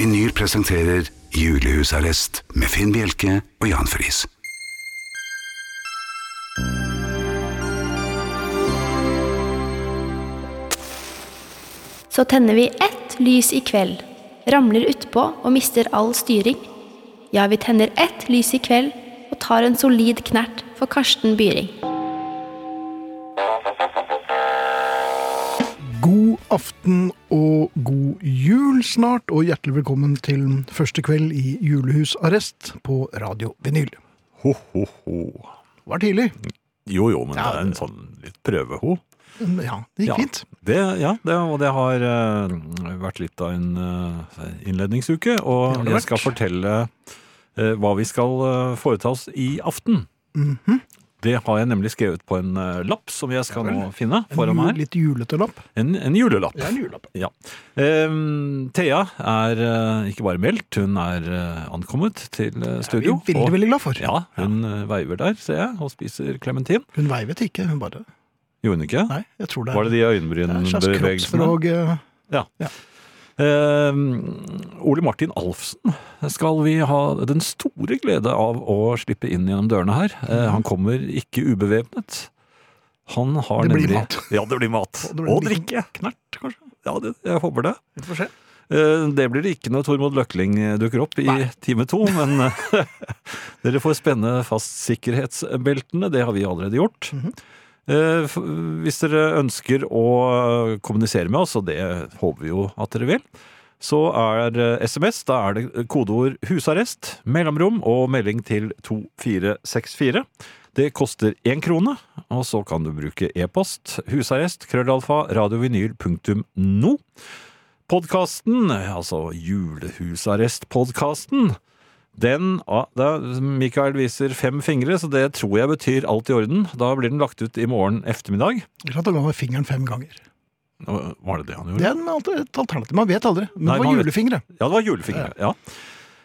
Vinyl presenterer Julehusarrest med Finn Bjelke og Jan Friis. Så tenner vi ett lys i kveld, ramler utpå og mister all styring. Ja, vi tenner ett lys i kveld og tar en solid knert for Karsten Byring. Aften og god jul snart, og hjertelig velkommen til første kveld i Julehusarrest på Radio Vinyl. Ho, ho, ho. Det var tidlig. Jo, jo, men Ja, det er en sånn litt prøveho. Ja, det gikk Ja. fint. Det, ja, det, og det har uh, vært litt av en uh, innledningsuke, og jeg skal fortelle uh, hva vi skal foreta oss i aften. Mhm. Det har jeg nemlig skrevet på en uh, lapp som jeg skal Ja nå finne foran meg. En litt julete lapp. En, en julelapp. Ja, en julelapp. Ja. Um, Thea er uh, ikke bare meldt, hun er uh, ankommet til studio. Det er vi veldig, og- veldig glad for. Ja, hun veiver der, ser jeg, og spiser klementin. Hun veivet ikke, hun bare Gjorde hun ikke? Nei, jeg tror det Var det de øyenbrynbevegelsene? Ja. Ja. Eh, Ole Martin Alfsen skal vi ha den store glede av å slippe inn gjennom dørene her. Eh, han kommer ikke ubevæpnet. Han har Det blir nemlig mat. Ja, det blir mat. Og blir Og drikke. Knert, kanskje. Ja, det, jeg håper det. Vi får se. Eh, Det blir det ikke når Tormod Løkling dukker opp i Nei. time to, men eh, dere får spenne fast sikkerhetsbeltene. Det har vi allerede gjort. Mm f- Hvis dere ønsker å kommunisere med oss, og det håper vi jo at dere vil, så er eh, SMS, da er det kodeord 'husarrest', mellomrom og melding til 2464. Det koster én krone, og så kan du bruke e-post husarrest krøllalfa radiovinyl.no. Podkasten, altså Julehusarrest-podkasten, den ah, da, Mikael viser fem fingre, så det tror jeg betyr alt i orden. Da blir den lagt ut i morgen ettermiddag. Eller at han ga meg fingeren fem ganger. Var det det han gjorde? Det er en et alternativ. Man vet aldri. Men Nei, det var julefingre. vet-. Ja, det var julefingre. Ja.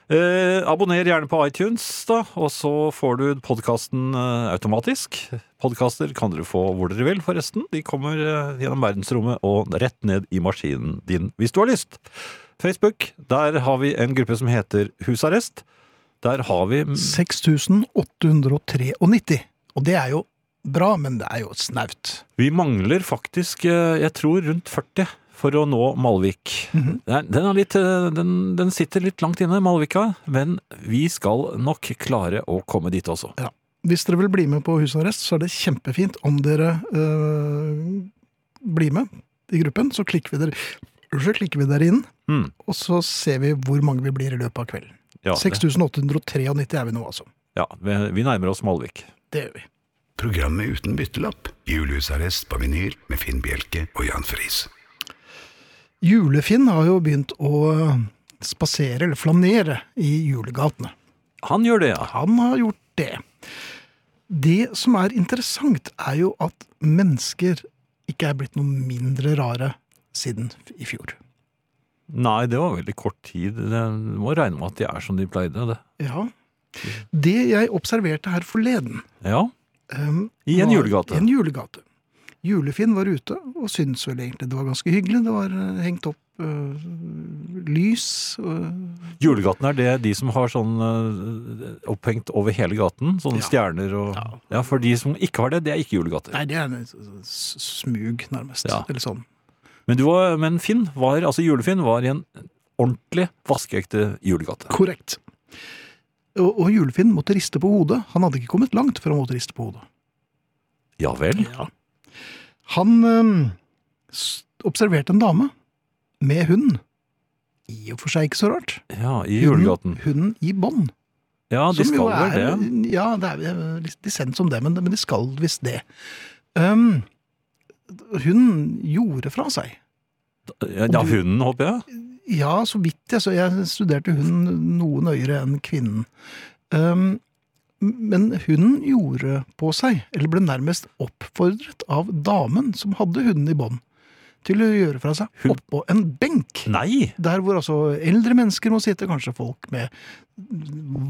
Eh, abonner gjerne på iTunes, da, og så får du podkasten eh, automatisk. Podkaster kan dere få hvor dere vil, forresten. De kommer eh, gjennom verdensrommet og rett ned i maskinen din, hvis du har lyst. Facebook, der har vi en gruppe som heter Husarrest. Der har vi 6893. Og det er jo bra, men det er jo snaut. Vi mangler faktisk, eh, jeg tror, rundt 40 for å nå Malvik. Mm Den, den, er litt, eh, den, den sitter litt langt inne, Malvika, men vi skal nok klare å komme dit også. Hvis dere vil bli med på husarrest, så er det kjempefint om dere øh, blir med i gruppen. Så klikker vi dere, klikker vi dere inn, Mm. og så ser vi hvor mange vi blir i løpet av kvelden. Ja, 6893 er vi nå, altså. ja, vi, vi nærmer oss Malvik. Det gjør vi. Programmet uten byttelapp. Julehusarrest på vinyl med Finn Bjelke og Jan Friis. Julefinn har jo begynt å spasere, eller flanere, i julegatene. Han gjør det, ja. Han har gjort det. Det som er interessant, er jo at mennesker ikke er blitt noe mindre rare siden i fjor. Nei, det var veldig kort tid. Det du må regne med at de er som de pleide. Det. Ja. Det jeg observerte her forleden Ja, um, I en var- julegate. En julegate. Julefinn var ute og syntes vel egentlig det var ganske hyggelig. Det var eh, hengt opp øh, lys. og- Julegaten er det de som har sånn eh, opphengt over hele gaten. Sånne Ja. stjerner og Ja. ja. For de som ikke har det, det er ikke julegater. Nei, det er en s- smug, nærmest. Ja. Eller sånn. Men, du var, men Finn var, altså Julefinn var i en ordentlig vaskeekte julegate. Korrekt. Og, og Julefinn måtte riste på hodet. Han hadde ikke kommet langt før han måtte riste på hodet. Ja vel? Ja. Han øh, observerte en dame med hund i og for seg ikke så rart. Ja, i julegaten. Hunden i bånd. Ja, de skal vel det. Ja, det er litt dissens om det, men, men de skal visst det. Um, hun gjorde fra seg. Ja, hunden, håper jeg. Ja, så vidt jeg så. Jeg studerte hunden noe nøyere enn kvinnen. Um, men hunden gjorde på seg, eller ble nærmest oppfordret av damen som hadde hunden i bånd, til å gjøre fra seg oppå en benk. Nei! Der hvor altså eldre mennesker må sitte, kanskje folk med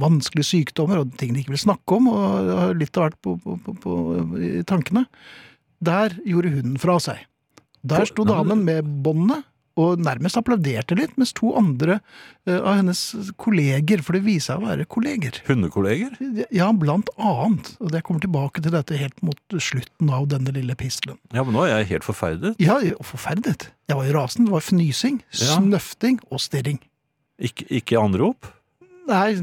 vanskelige sykdommer og ting de ikke vil snakke om, og har litt av hvert på, på, på, på, i tankene. Der gjorde hunden fra seg. Der sto damen med båndet og nærmest applauderte litt, mens to andre uh, av hennes kolleger, for det viser seg å være kolleger. Hundekolleger? Ja, blant annet. Og jeg kommer tilbake til dette helt mot slutten av denne lille pistelen. Ja, men nå er jeg helt forferdet. Ja, forferdet. Jeg var i rasen. Det var fnysing, Ja. snøfting og stirring. Ikke, ikke anrop? Nei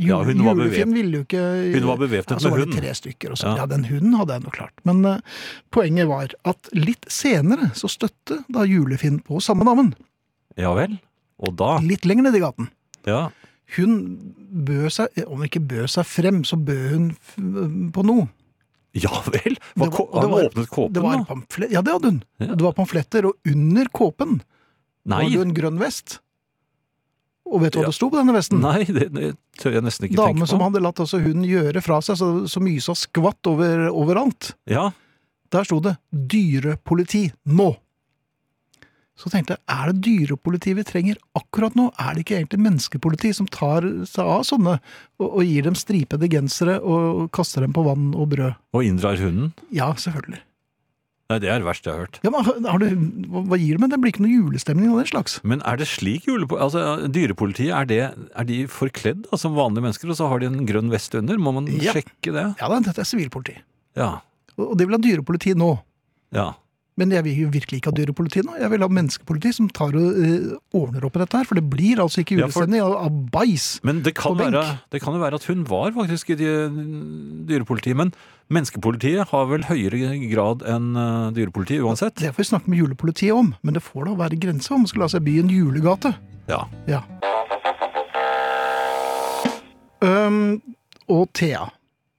Ja, hun var Julefinn ville jo ikke Hun var bevæpnet ja, så med var hund. det tre stykker. Og Ja. ja. den hunden hadde jeg nå klart. Men uh, poenget var at litt senere så støtte da Julefinn på samme navn. Ja vel? Og da? Litt lenger ned i gaten. Ja. Hun bød seg, om ikke bød seg frem, så bød hun f- på noe. Ja vel? Var, Det var- det var- åpnet kåpen, Det var da? Pamflet, ja, det hadde hun. Ja. Det var pamfletter, og under kåpen Nei, var det en grønn vest. Og vet du hva Ja. det sto på denne vesten? nei det, det tør jeg nesten ikke Dame tenke som hadde latt altså hunden gjøre fra seg så, så mye så skvatt over, overalt. Ja, Der sto det 'dyrepoliti nå'. Så tenkte jeg, er det dyrepoliti vi trenger akkurat nå? Er det ikke egentlig menneskepoliti som tar seg av sånne, og, og gir dem stripede gensere og kaster dem på vann og brød? Og inndrar hunden? Ja, selvfølgelig. Nei, det er det verste jeg har hørt. Ja, men har- du, hva gir det med? Det blir ikke noe julestemning av den slags. Men er det slik julepo... Altså, dyrepolitiet, er, det, er de forkledd da, som vanlige mennesker, og så har de en grønn vest under? Må man Ja. sjekke det? Ja da, dette er sivilpoliti. Ja. Og det vil ha dyrepoliti nå. ja. Men jeg vil jo virkelig ikke ha dyrepoliti nå. Jeg vil ha menneskepoliti som tar og eh, ordner opp i dette her. For det blir altså ikke Ja, for- av, av bæsj. Men det kan, På benk. være, det kan jo være at hun var faktisk i dy- dyrepolitiet, men menneskepolitiet har vel høyere grad enn eh, dyrepolitiet uansett? Det får vi snakke med julepolitiet om, men det får da være grenser om man skal la seg by en julegate. Ja. Ja. Um, og Thea,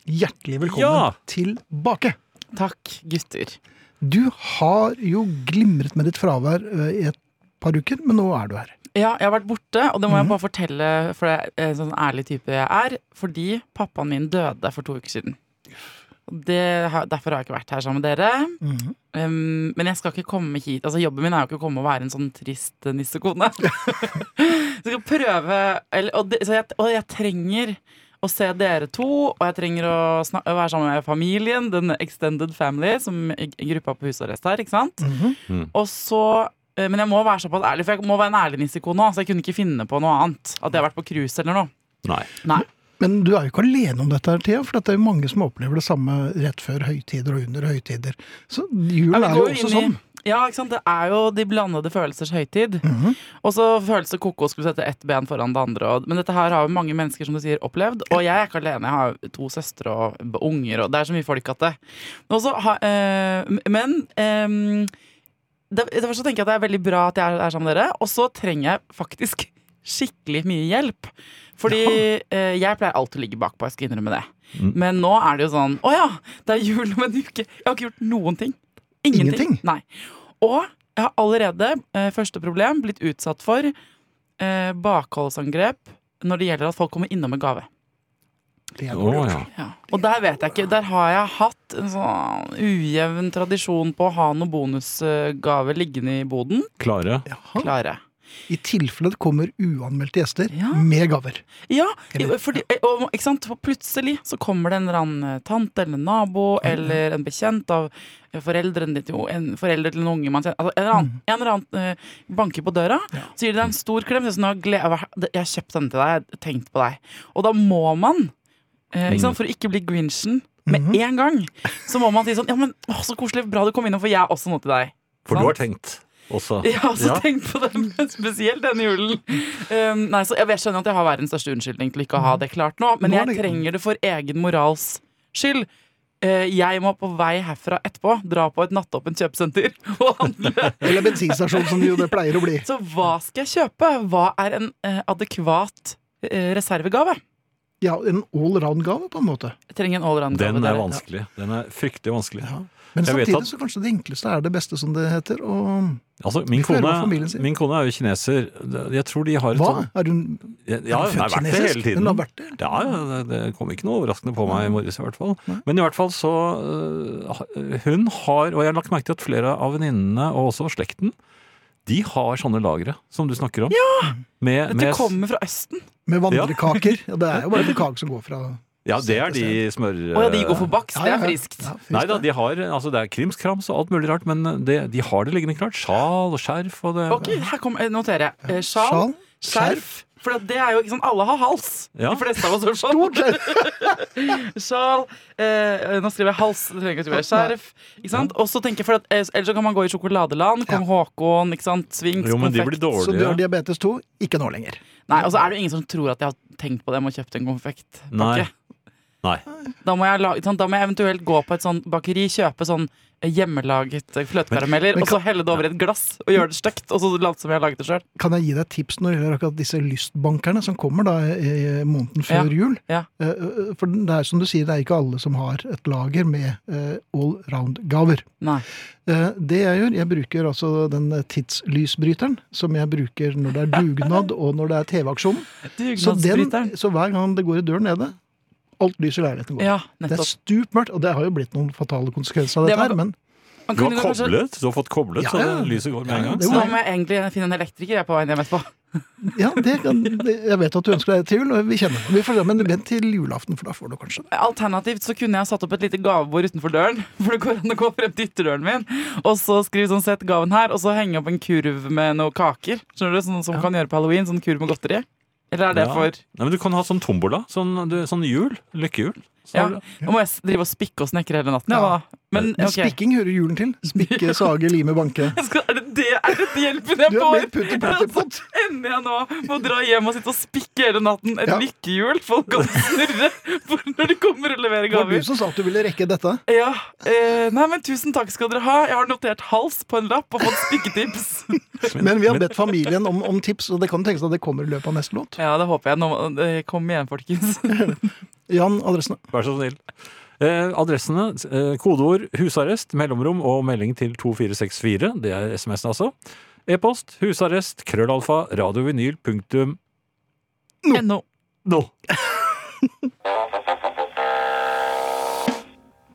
hjertelig velkommen Ja! tilbake. Takk, gutter. Du har jo glimret med ditt fravær øh, i et par uker, men nå er du her. Ja, jeg har vært borte, og det må mm. jeg bare fortelle, for det er en sånn ærlig type jeg er, fordi pappaen min døde for to uker siden. Det, derfor har jeg ikke vært her sammen med dere. Mm. Um, men jeg skal ikke komme hit. Altså Jobben min er jo ikke å komme og være en sånn trist nissekone. så jeg skal prøve eller, og, det, jeg, og jeg trenger å se dere to, og jeg trenger å, snak, å være sammen med familien, den extended family, som gruppa på husarrest her, ikke sant? Mhm. Og så eh, Men jeg må være såpass ærlig, for jeg må være en ærlig nissekone. Så jeg kunne ikke finne på noe annet. At jeg har vært på cruise eller noe. Nei. Nei. Men du er jo ikke alene om dette, her, Thea, for det er jo mange som opplever det samme rett før høytider og under høytider. Så Ja, er jo også i- sånn. Ja, ikke sant? Det er jo de blandede følelsers høytid. Mhm. Og så følelse ko-ko skulle sette ett ben foran det andre. Og, men dette her har jo mange mennesker som du sier opplevd. Og jeg er ikke alene. Jeg har to søstre og unger, og det er så mye folk at det Også, ha, eh, Men øh, Derfor så tenker jeg at det er veldig bra at jeg er sammen med dere. Og så trenger jeg faktisk skikkelig mye hjelp. Fordi eh, jeg pleier alltid å ligge bakpå, jeg skal innrømme det. Mm. Men nå er det jo sånn Å ja, det er jul om en uke. Jeg har ikke gjort noen ting. Ingenting. Ingenting? Nei. Og jeg har allerede, eh, første problem, blitt utsatt for eh, bakholdsangrep når det gjelder at folk kommer innom med gave. Dårlig ja. Ja. Og der vet jeg ikke. Der har jeg hatt en sånn ujevn tradisjon på å ha noen bonusgave liggende i boden. Klare. Jaha. Klare. I tilfelle det kommer uanmeldte gjester Ja. med gaver. Ja, fordi, og, ikke sant? For plutselig så kommer det en eller annen eh, tante eller en nabo eller en bekjent av eh, foreldrene ditt, en forelder til en unge man kjenner. Altså, en eller annen, en eller annen uh, banker på døra, Ja. så gir de deg en stor klem. Sånn, jeg har- kjøpt denne til deg, jeg har tenkt på deg. Og da må man, uh, ikke sant? for å ikke bli grinchen med Mhm. en gang, så må man si sånn Ja, men å, så koselig, bra du kom innom, for jeg har også noe til deg. For Sant? du har tenkt også. Ja, så Ja. tenk på det, spesielt denne julen. Um, nei, så Jeg vet- skjønner at jeg har verdens største unnskyldning til ikke å ha det klart nå, men jeg trenger det for egen morals skyld. eh, jeg må på vei herfra etterpå dra på et nattåpent kjøpesenter og handle. Eller bensinstasjon, som det jo det pleier å bli. Så hva skal jeg kjøpe? Hva er en eh, adekvat eh, reservegave? Ja, en allround-gave, på en måte. Jeg trenger en allround-gave. Den er vanskelig. Den er fryktelig vanskelig. Ja. Men Jeg samtidig at- så kanskje det enkleste er det beste, som det heter. Og Altså, min kone, min kone er jo kineser. Jeg tror de har et hva? sånt Er hun Ja, er ja hun født vært det hele tiden. Hun har vært det? Ja, ja, det, det kom ikke noe overraskende på meg i morges i hvert fall. Nei. Men i hvert fall så øh, Hun har, og jeg har lagt merke til at flere av venninnene, og også slekten, de har sånne lagre som du snakker om. Ja! Med, Dette med, kommer fra Østen. Med vandrekaker. Ja, det er jo bare en kake som går fra ja, det er de smør... Å ja, de går for bakst. Det er friskt. Ja, Nei da, de har, altså det er krimskrams og alt mulig rart, men det, de har det liggende klart. Sjal og skjerf og det Ok, her kom, noterer jeg. Eh, Sjal, Sjal, skjerf. For det er jo ikke sånn, alle har hals. Ja. De fleste av oss har sjal. Sjal. Eh, nå skriver jeg hals, det trenger ikke å skrive skjerf. Ikke sant? Og så tenker jeg, for at, eh, Ellers så kan man gå i sjokoladeland. Kong Haakon, ikke sant? Swings, Jo, men de blir dårlige. Så du har diabetes 2? Ikke nå lenger. Nei, Og så er det jo ingen som tror at jeg har tenkt på det med å kjøpe en konfektpakke. Nei. Nei. Da må, jeg la, ikke da må jeg eventuelt gå på et sånt bakeri, kjøpe sånn eh, hjemmelaget eh, fløtekarameller, og så helle det over i et glass og gjøre det stygt, og så late som jeg har laget det sjøl. Kan jeg gi deg et tips når det gjelder akkurat disse lystbankerne som kommer da i måneden før Ja, jul? ja. Eh, For det er som du sier, det er ikke alle som har et lager med all allround-gaver. Eh, Det jeg gjør, jeg bruker altså den tidslysbryteren som jeg bruker når det er dugnad og når det er TV-aksjon. Så, så hver gang det går i døren nede, alt lys i leiligheten går. Ja, Det er stupmørkt, og det har jo blitt noen fatale konsekvenser av dette her, men Du har koblet, du har fått koblet, Ja, så ja. det lyset går med en gang. det Så var- da må jeg egentlig finne en elektriker jeg er på veien hjem etterpå. ja, det kan, jeg vet at du ønsker deg til jul, og vi kjenner. Vi får men vent til julaften, for da får du kanskje det. Alternativt så kunne jeg satt opp et lite gavebord utenfor døren. For det går an å gå frem til ytterdøren min Og så skrive sånn sett gaven her, og så henge opp en kurv med noen kaker. Skjønner du, Sånn som man kan gjøre på halloween. Sånn kurv med godteri. Eller er det Ja. for Nei, men Du kan ha sånn tombola. Sånn, du, sånn jul. Lykkehjul. Ja. Nå må jeg drive og spikke og snekre hele natten. Ja. Men Men spikking hører julen til. Spikke, sage, lime, banke. Skal, er det det er det hjelpen jeg får? blitt putt i pottepott. Ender jeg nå med å dra hjem og sitte og spikke hele natten? Et Ja. lykkehjul folk kan snurre for når de kommer og leverer Det var du som sa at du ville rekke dette. Ja, eh, nei, men Tusen takk skal dere ha. Jeg har notert hals på en lapp og fått spikketips. Men vi har bedt familien om, om tips, og det kan tenkes at det kommer i løpet av neste låt. Ja, det håper jeg. Nå, kom igjen, folkens. Jan, adressene. Vær så snill. Eh, adressene, eh, kodeord husarrest, mellomrom og melding til 2464. Det er SMS-en altså. E-post husarrest, krøllalfa, radiovinyl, punktum NO. nå.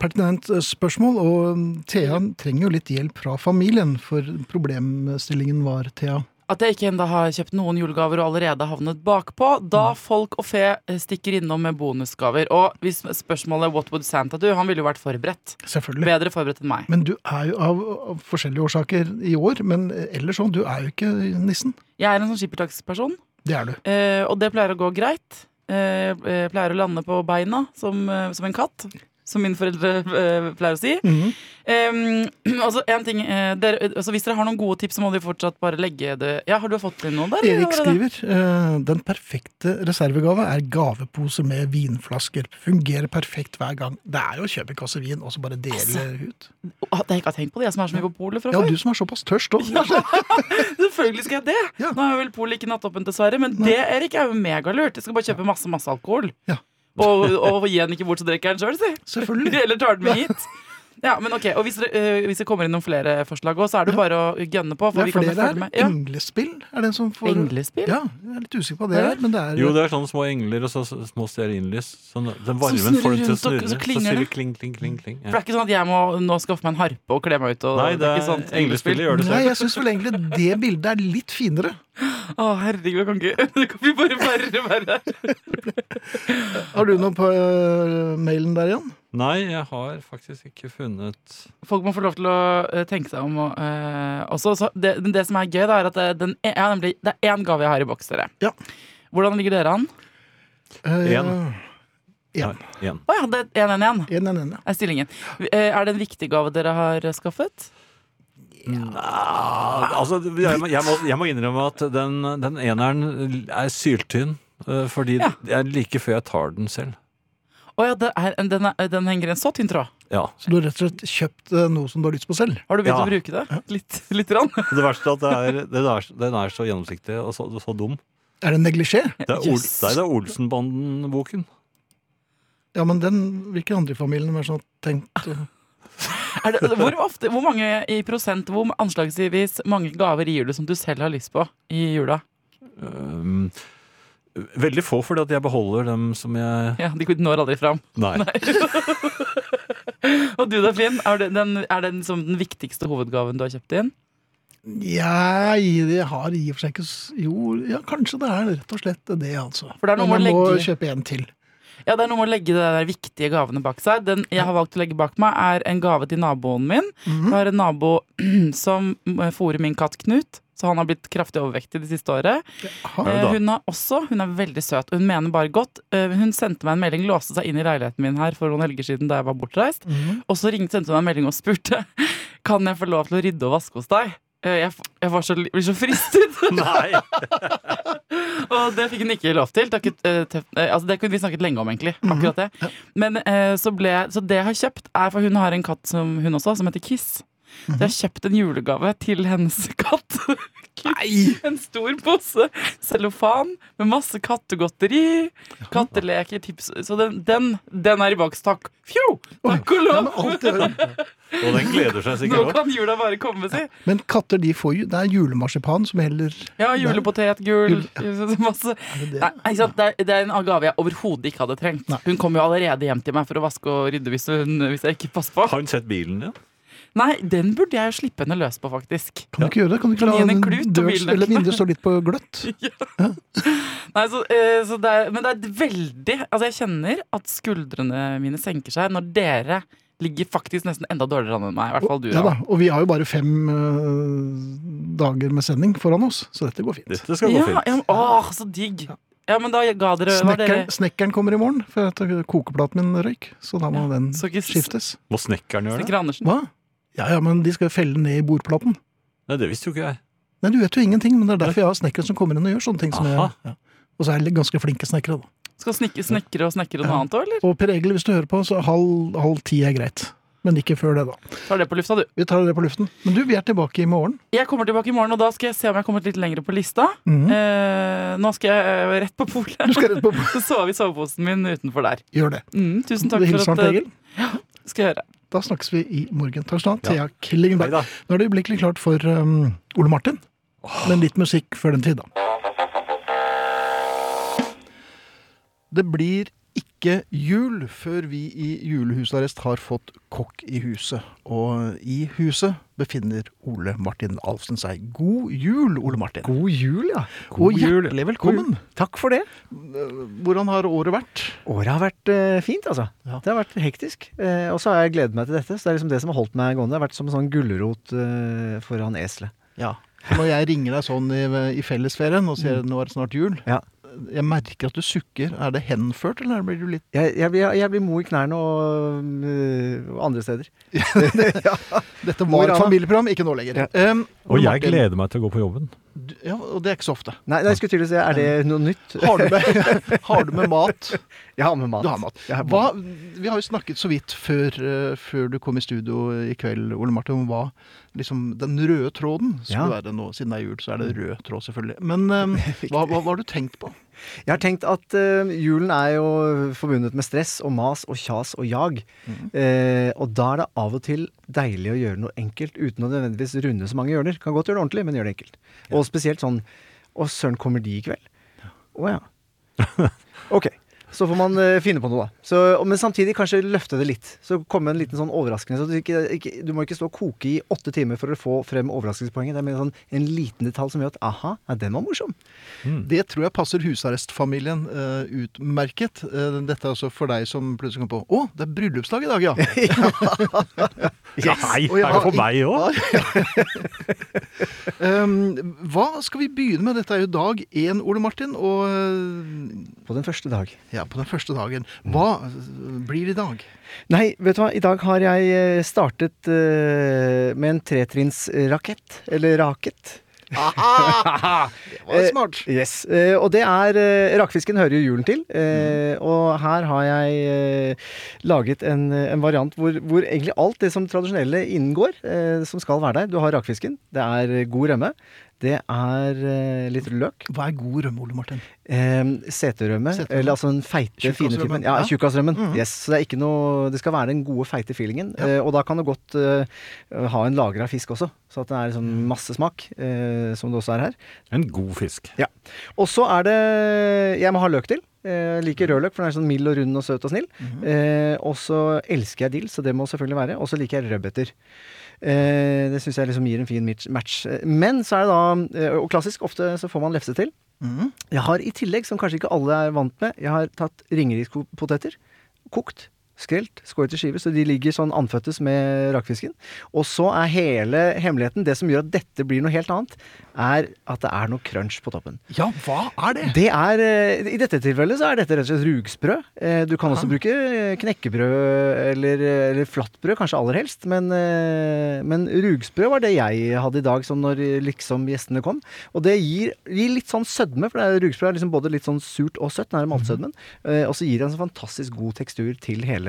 Pertinent eh, spørsmål, og Thea trenger jo litt hjelp fra familien, for problemstillingen var, Thea At jeg ikke enda har kjøpt noen julegaver og allerede havnet bakpå, da folk og fe eh, stikker innom med bonusgaver. Og hvis spørsmålet 'What would Santa do?' Han ville jo vært forberedt. Selvfølgelig. Bedre forberedt enn meg. Men du er jo av, av forskjellige årsaker i år, men ellers sånn, du er jo ikke nissen. Jeg er en sånn skippertaksperson, Det er du. eh, og det pleier å gå greit. Eh, eh, pleier å lande på beina som, eh, som en katt. Som mine foreldre eh, pleier å si. Mm -hmm. um, altså, en ting, eh, der, altså, Hvis dere har noen gode tips, så må dere fortsatt bare legge det Ja, Har du fått inn noe der? Erik skriver eh, den perfekte reservegave er gavepose med vinflasker. Fungerer perfekt hver gang. Det er jo å kjøpe en kasse vin og så bare dele Altså, ut. At jeg ikke har tenkt på det, jeg som er så mye på polet fra Ja, før. du som er såpass tørst òg. Selvfølgelig skal jeg det! Ja. Nå jo vel polet ikke nattåpent, dessverre, men det Erik, er jo megalurt. Jeg skal bare kjøpe masse masse alkohol. Ja. Og, og gi den ikke bort, så drikker jeg den sjøl, si. Selvfølgelig. Eller tar den med hit. Ja, men ok, og hvis, det, eh, hvis det kommer inn noen flere forslag også, så er det ja. bare å gønne på. For Det er flere følge her. med. Ja. Englespill er den som får Englespill? Ja, jeg er litt usikker på hva det er, men det er Jo, det er sånne små engler og så små stearinlys. Sånn, den varmen får dem til å snurre. så klinger det. Kling, kling, kling, kling, ja. For det er ikke sånn at jeg må nå skaffe meg en harpe og kle meg ut. Og, Nei, det ikke er sånt englespillet gjør det Nei, jeg syns vel egentlig det bildet er litt finere. Å, herregud, jeg kan ikke Det kan bli bare verre og verre. Har du noe på øh, mailen der igjen? Nei, jeg har faktisk ikke funnet Folk må få lov til å eh, tenke seg om. og, eh, også, så det, men det som er gøy, da, er at det, den, jeg nemlig, det er én gave jeg har i boks, dere. Ja. Hvordan ligger dere an? Eh, En. Ja. Nei. Å ja, det er 1-1-1 En, en, en, ja. er stillingen. Eh, Er det en viktig gave dere har eh, skaffet? Ah, altså, jeg, må, jeg, må, jeg må innrømme at den, den eneren er syltynn. eh, Fordi Ja. det er like før jeg tar den selv. Å ja, det er, den, er, den henger i en så tynn tråd. Ja. Så du har rett og slett kjøpt eh, noe som du har lyst på selv? Har du begynt Ja. å bruke det? Litt, litt rann? Det verste er at det er, den, er, den er så gjennomsiktig og så, så dum. Er det neglisjé? Det er, Yes. er Olsenbanden-boken. Ja, men den hvilke andre i familien er sånn tenkt Er det, hvor, ofte, hvor mange i prosent, hvor anslagsvis mange gaver gir du som du selv har lyst på i jula? Um, veldig få, fordi at jeg beholder dem som jeg Ja, De når aldri fram. Nei. Og du da, Finn? Er det den, er det liksom den viktigste hovedgaven du har kjøpt inn? Ja, jeg har i og for seg ikke Jo, ja, kanskje det er rett og slett det, altså. For det er noe Men jeg må legge- kjøpe en til. Ja, det er noe med å legge de der viktige gavene bak seg. Den jeg har valgt å legge bak meg, er en gave til naboen min. Mhm. Jeg har en nabo som fôrer min katt Knut, så han har blitt kraftig overvektig det siste året. Ja, Eh. Hun har også, hun er veldig søt, og hun mener bare godt. Eh, Hun sendte meg en melding, låste seg inn i leiligheten min her for noen helger siden da jeg var bortreist. Mhm. Og så ringte sendte hun meg en melding og spurte Kan jeg få lov til å rydde og vaske hos deg. Eh, Jeg, jeg var så, blir så fristet. Nei! Og det fikk hun ikke lov til. Takket, eh, eh, altså det kunne vi snakket lenge om, egentlig. Akkurat det. Men eh, så, ble, så det jeg har kjøpt, er for hun har en katt som hun også, som heter Kiss. Så jeg har kjøpt en julegave til hennes katt. Nei! En stor pose cellofan med masse kattegodteri, katteleker, tips. Så den, den, den er i boks. Takk. Fjo! Takk og Ja, lov! men, Og den gleder seg Nå sikkert òg. kan jula bare komme, si. men katter de får jo Det er julemarsipan som heller Ja, julepotet, gul Masse. Er det det? Nei. Det, er, det er en gave jeg overhodet ikke hadde trengt. Nei. Hun kom jo allerede hjem til meg for å vaske og rydde hvis, hun, hvis jeg ikke passer på. Har hun sett bilen din? Nei, den burde jeg jo slippe henne løs på, faktisk. Kan du ikke gjøre det? Kan du ikke Kan la en klut dørs- eller vinduet stå litt på gløtt? Nei, så, eh, så det er, men det er veldig Altså, jeg kjenner at skuldrene mine senker seg når dere ligger faktisk nesten enda dårligere an enn meg. I hvert fall du. Ja da. Og vi har jo bare fem øh, dager med sending foran oss, så dette går fint. Dette skal gå Ja, fint. ja, åh, så digg! Ja, men da ga dere snekkeren, dere Snekkeren, kommer i morgen, for at kokeplaten min røyk. Så da må Ja, den skiftes. Må snekkeren gjøre det? Snekker Andersen. Hva? Ja ja, men de skal felle ned i bordplaten. Nei, det visste jo ikke jeg. Nei, du vet jo ingenting, men det er derfor jeg har snekkere som kommer inn og gjør sånne ting. som jeg... Ja. Og så er det ganske flinke snekkere, da. Skal snekke, snekre og snekre noe Ja. annet òg, eller? Og Per Egil, hvis du hører på, så halv, halv ti er greit. Men ikke før det, da. Tar det på lufta, du. Vi tar det på luften. Men du, vi er tilbake i morgen. Jeg kommer tilbake i morgen, og da skal jeg se om jeg har kommet litt lenger på lista. Mhm. Eh, nå skal jeg eh, rett på polet. Du skal rett på Så sover vi soveposen min utenfor der. Gjør det. Mm, tusen takk for at til eh, Egil. skal jeg gjøre. Da snakkes vi i morgen. Takk skal du ha. Thea Killingberg. Killingenberg. Nå er det øyeblikkelig klart for um, Ole Martin. Men litt musikk før den tid, da. Det blir ikke jul før vi i julehusarrest har fått kokk i huset. Og i huset befinner Ole Martin Alfsen seg. God jul, Ole Martin. God jul, ja. God og hjertelig velkommen. Takk for det. Hvordan har året vært? Året har vært eh, fint, altså. Ja. Det har vært hektisk. Eh, og så har jeg gledet meg til dette. Så det er liksom det som har holdt meg gående. Det har vært som en sånn gulrot eh, foran eselet. Ja. For når jeg ringer deg sånn i, i fellesferien og sier nå er det snart jul, Ja. Jeg merker at du sukker. Er det henført, eller blir du litt Jeg, jeg, blir, jeg blir mo i knærne og, øh, og andre steder. Dette var et familieprogram, ikke nå lenger. Ja. Um, Og jeg Martin, gleder meg til å gå på jobben. du- Ja, og det er ikke så ofte. Nei, nei, jeg skulle til å si, er det noe nytt? Har du med, har du med mat? Jeg har med mat. Du har mat. Jeg har Hva, vi har jo snakket så vidt før, eh, før du kom i studio i kveld, Ole Martin, om hva liksom, den røde tråden skulle Ja. være nå. Siden det er jul, så er det rød tråd, selvfølgelig. Men um, hva, hva, hva har du tenkt på? Jeg har tenkt at uh, julen er jo forbundet med stress og mas og kjas og jag. eh, og da er det av og til deilig å gjøre noe enkelt uten å nødvendigvis runde så mange hjørner. Kan godt gjøre det ordentlig, men gjør det enkelt. Og spesielt sånn Å, søren, kommer de i kveld? Å ja. Ok. Så får man uh, finne på noe, da. Så, men samtidig kanskje løfte det litt. Så komme en liten sånn overraskende. Så du, ikke, ikke, du må ikke stå og koke i åtte timer for å få frem overraskelsespoenget. Det er mer sånn en liten detalj som gjør at aha, ja, den var morsom. Det tror jeg passer husarrestfamilien uh, utmerket. Uh, dette er altså for deg som plutselig kom på Å, det er bryllupsdag i dag, ja! ja. Nei, Og jeg er det for meg òg? Um, hva skal vi begynne med? Dette er jo dag én, Ole Martin. Og På den første dag. ja, på den første dagen. Hva eh, blir det i dag? Nei, vet du hva. I dag har jeg eh, startet uh, med en tretrinnsrakett. Eller raket. Det var smart. Yes, Uh, og det er uh, Rakfisken hører jo julen til. Mm. Og her har jeg eh, laget en, en variant hvor, hvor egentlig alt det som tradisjonelle inngår, eh, som skal være der. Du har rakfisken, det er eh, god rømme, det er eh, litt løk. Hva er god rømme, Ole Martin? Eh, seterømme, Seterømme. eller altså den feite, fine typen. Ja, ja. tjukkasrømmen. Mm. Yes, så det er ikke noe Det skal være den gode, feite feelingen. Eh, og da kan du godt eh, ha en lager av fisk også, så at det er sånn masse smak, eh, som det også er her. En god fisk. Ja. Og så er det Jeg må ha løk til. Eh, Jeg liker rødløk, for den er sånn mild og rund og søt og snill. eh, og så elsker jeg dill, så det må selvfølgelig være. Og så liker jeg rødbeter. Eh, det syns jeg liksom gir en fin match. Men så er det da eh, Og klassisk, ofte så får man lefse til. Mm. Jeg har i tillegg, som kanskje ikke alle er vant med, jeg har tatt ringerikspoteter. Kokt. Skrelt, skåret i skiver, så de ligger sånn andføttes med rakfisken. Og så er hele hemmeligheten, det som gjør at dette blir noe helt annet, er at det er noe crunch på toppen. Ja, hva er det? Det er, eh, I dette tilfellet så er dette rett og slett rugsprø. Eh, Du kan også bruke eh, knekkebrød eller, eller flatbrød, kanskje aller helst. Men, men rugsprø var det jeg hadde i dag sånn når liksom gjestene kom. Og det gir, gir litt sånn sødme, for det er, rugsprø er liksom både litt sånn surt og søtt. Den er maltsødmen. Mm. Og så gir det en sånn fantastisk god tekstur til hele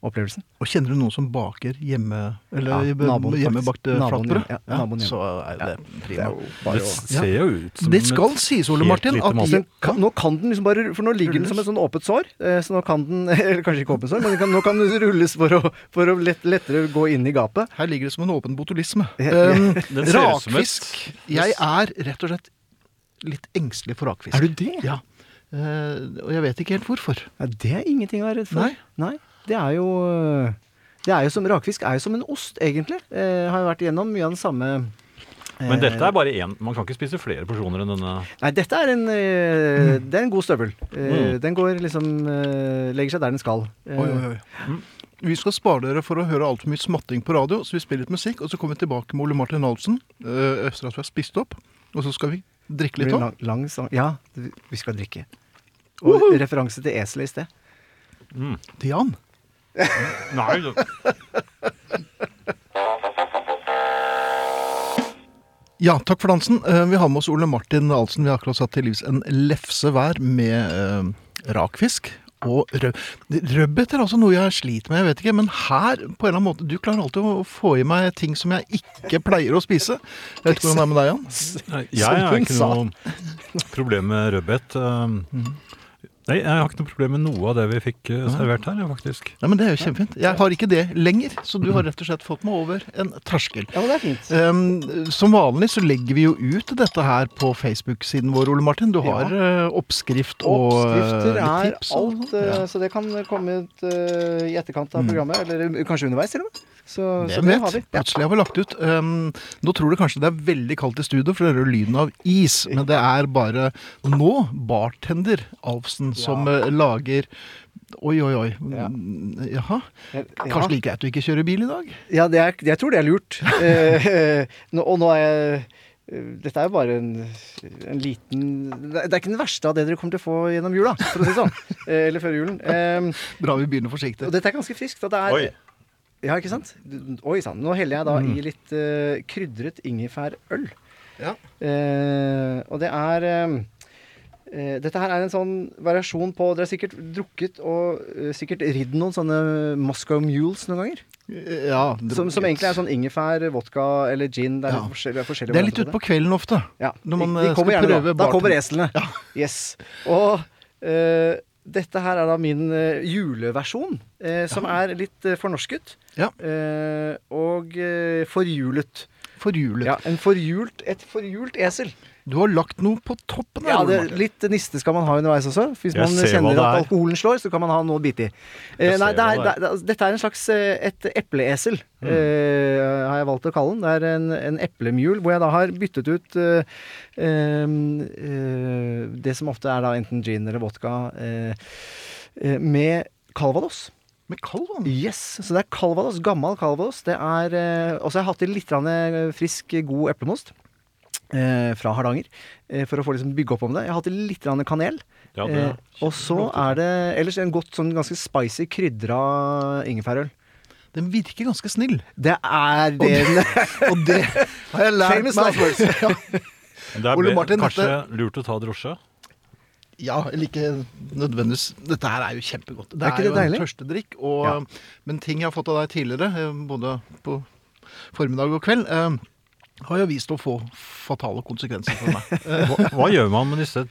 opplevelsen. Og kjenner du noen som baker hjemme Eller Ja, naboen, hjemmebakte flatbrød? ja. Ja, så er det Det prima. er jo Det ser jo ut som Det skal sies, Ole Martin, at. Kan, nå kan den liksom bare For nå ligger den som et sånn åpent sår. eh, Så nå kan den Eller kanskje ikke åpent sår, men kan, nå kan den rulles for å, for å lett, lettere gå inn i gapet. Her ligger det som en åpen botulisme. Ja, Um, rakfisk. Jeg er rett og slett litt engstelig for rakfisk. Er du det? Ja. Uh, og jeg vet ikke helt hvorfor. Ja, det er ingenting å være redd for. Nei. Nei. Det er jo det er jo som, Rakfisk er jo som en ost, egentlig. Eh, har jo vært igjennom mye av den samme eh, Men dette er bare én. Man kan ikke spise flere porsjoner enn denne. Nei, dette er en, eh, Mm. det er en god støvel. Eh, Den går liksom eh, Legger seg der den skal. Eh, Oi, oi, oi. Vi skal spare dere for å høre altfor mye smatting på radio, så vi spiller litt musikk, og så kommer vi tilbake med Ole Martin Halsen eh, etter at vi har spist opp. Og så skal vi drikke litt òg. Ja, vi skal drikke. Og referanse til eselet i sted. Til Jan. Nei, Ja, takk for dansen. Eh, Vi har med oss Ole Martin Ahlsen. Vi har akkurat satt til livs en lefse hver med eh, rakfisk. Og rød. rødbet er altså noe jeg sliter med, jeg vet ikke. Men her, på en eller annen måte, du klarer alltid å få i meg ting som jeg ikke pleier å spise. Jeg vet ikke hvordan det er med deg, Jan. Nei, jeg har ikke noe problem med rødbet. Um, Nei, jeg har ikke noe problem med noe av det vi fikk uh, servert her, faktisk. Nei, men Det er jo kjempefint. Jeg har ikke det lenger, så du har rett og slett fått meg over en terskel. Ja, men det er fint. Um, som vanlig så legger vi jo ut dette her på Facebook-siden vår, Ole Martin. Du har eh, oppskrift og tips. Oppskrifter er tips. alt, eh, Ja. så det kan komme ut eh, i etterkant av programmet. Eller kanskje underveis, til og med. Så, så det har vi. Ja. Plutselig har vi lagt ut. Um, nå tror du kanskje det er veldig kaldt i studio, for det hører lyden av is. Men det er bare nå bartender Alfsen som eh, lager Oi, oi, oi. Ja. Mm, Jaha. Ja. Kanskje like greit du ikke kjører bil i dag? Ja, det er, jeg tror det er lurt. Eh, nå, og nå er jeg eh, dette er jo bare en, en liten Det er ikke den verste av det dere kommer til å få gjennom jula, for å si det sånn. Eller før julen. Bra vi begynner forsiktig. og dette er ganske friskt. Det er, Oi. Ja, ikke sant? Oi sann. Nå heller jeg da i litt uh, krydret ingefærøl. Ja. Uh, og det er eh, Dette her er en sånn variasjon på Dere har sikkert drukket og uh, sikkert ridd noen sånne Moscow Mules noen ganger. Ja, Som, som egentlig er sånn ingefær, vodka eller gin. Det er Ja. forskjellige, forskjellige Det er litt utpå kvelden ofte. Ja. når man, de, de eh, skal prøve da. Da kommer eslene. Ja. Yes. Og uh, dette her er da min uh, juleversjon, eh, som er litt fornorsket. Ja. Eh, og forhjulet. Forhjulet. Ja, en forhjult, et forhjult esel. Du har lagt noe på toppen her, Ja, det, litt niste skal man ha underveis også. Hvis Jeg man kjenner at alkoholen slår, så kan man ha noe å bite i. Eh, nei, det er, det det er, dette er en slags eh, et epleesel, Mm. eh, har jeg valgt å kalle den. Det er en, en eplemjul hvor jeg da har byttet ut eh, eh, det som ofte er da enten gin eller vodka, eh, eh, med calvados. Med kalven? Yes, så det er calvados, gammel calvados. Det er Og så har jeg hatt i litt frisk, god eplemost. Eh, fra Hardanger, eh, for å få liksom bygge opp om det. Jeg har hatt litt kanel. Ja, det er eh, og så er det ellers en godt, sånn ganske spicy, krydra ingefærøl. Den virker ganske snill. Det er det Og det har jeg lært Famous meg. last words. ja. Det er Ole Martin, kanskje dette- lurt å ta drosje? Ja, eller ikke nødvendigvis. Dette her er jo kjempegodt. Det Er ikke er, det jo en tørstedrikk. Og, Ja. Men ting jeg har fått av deg tidligere, både på formiddag og kveld, har jo vist å få fatale konsekvenser for meg. Hva, hva gjør man med disse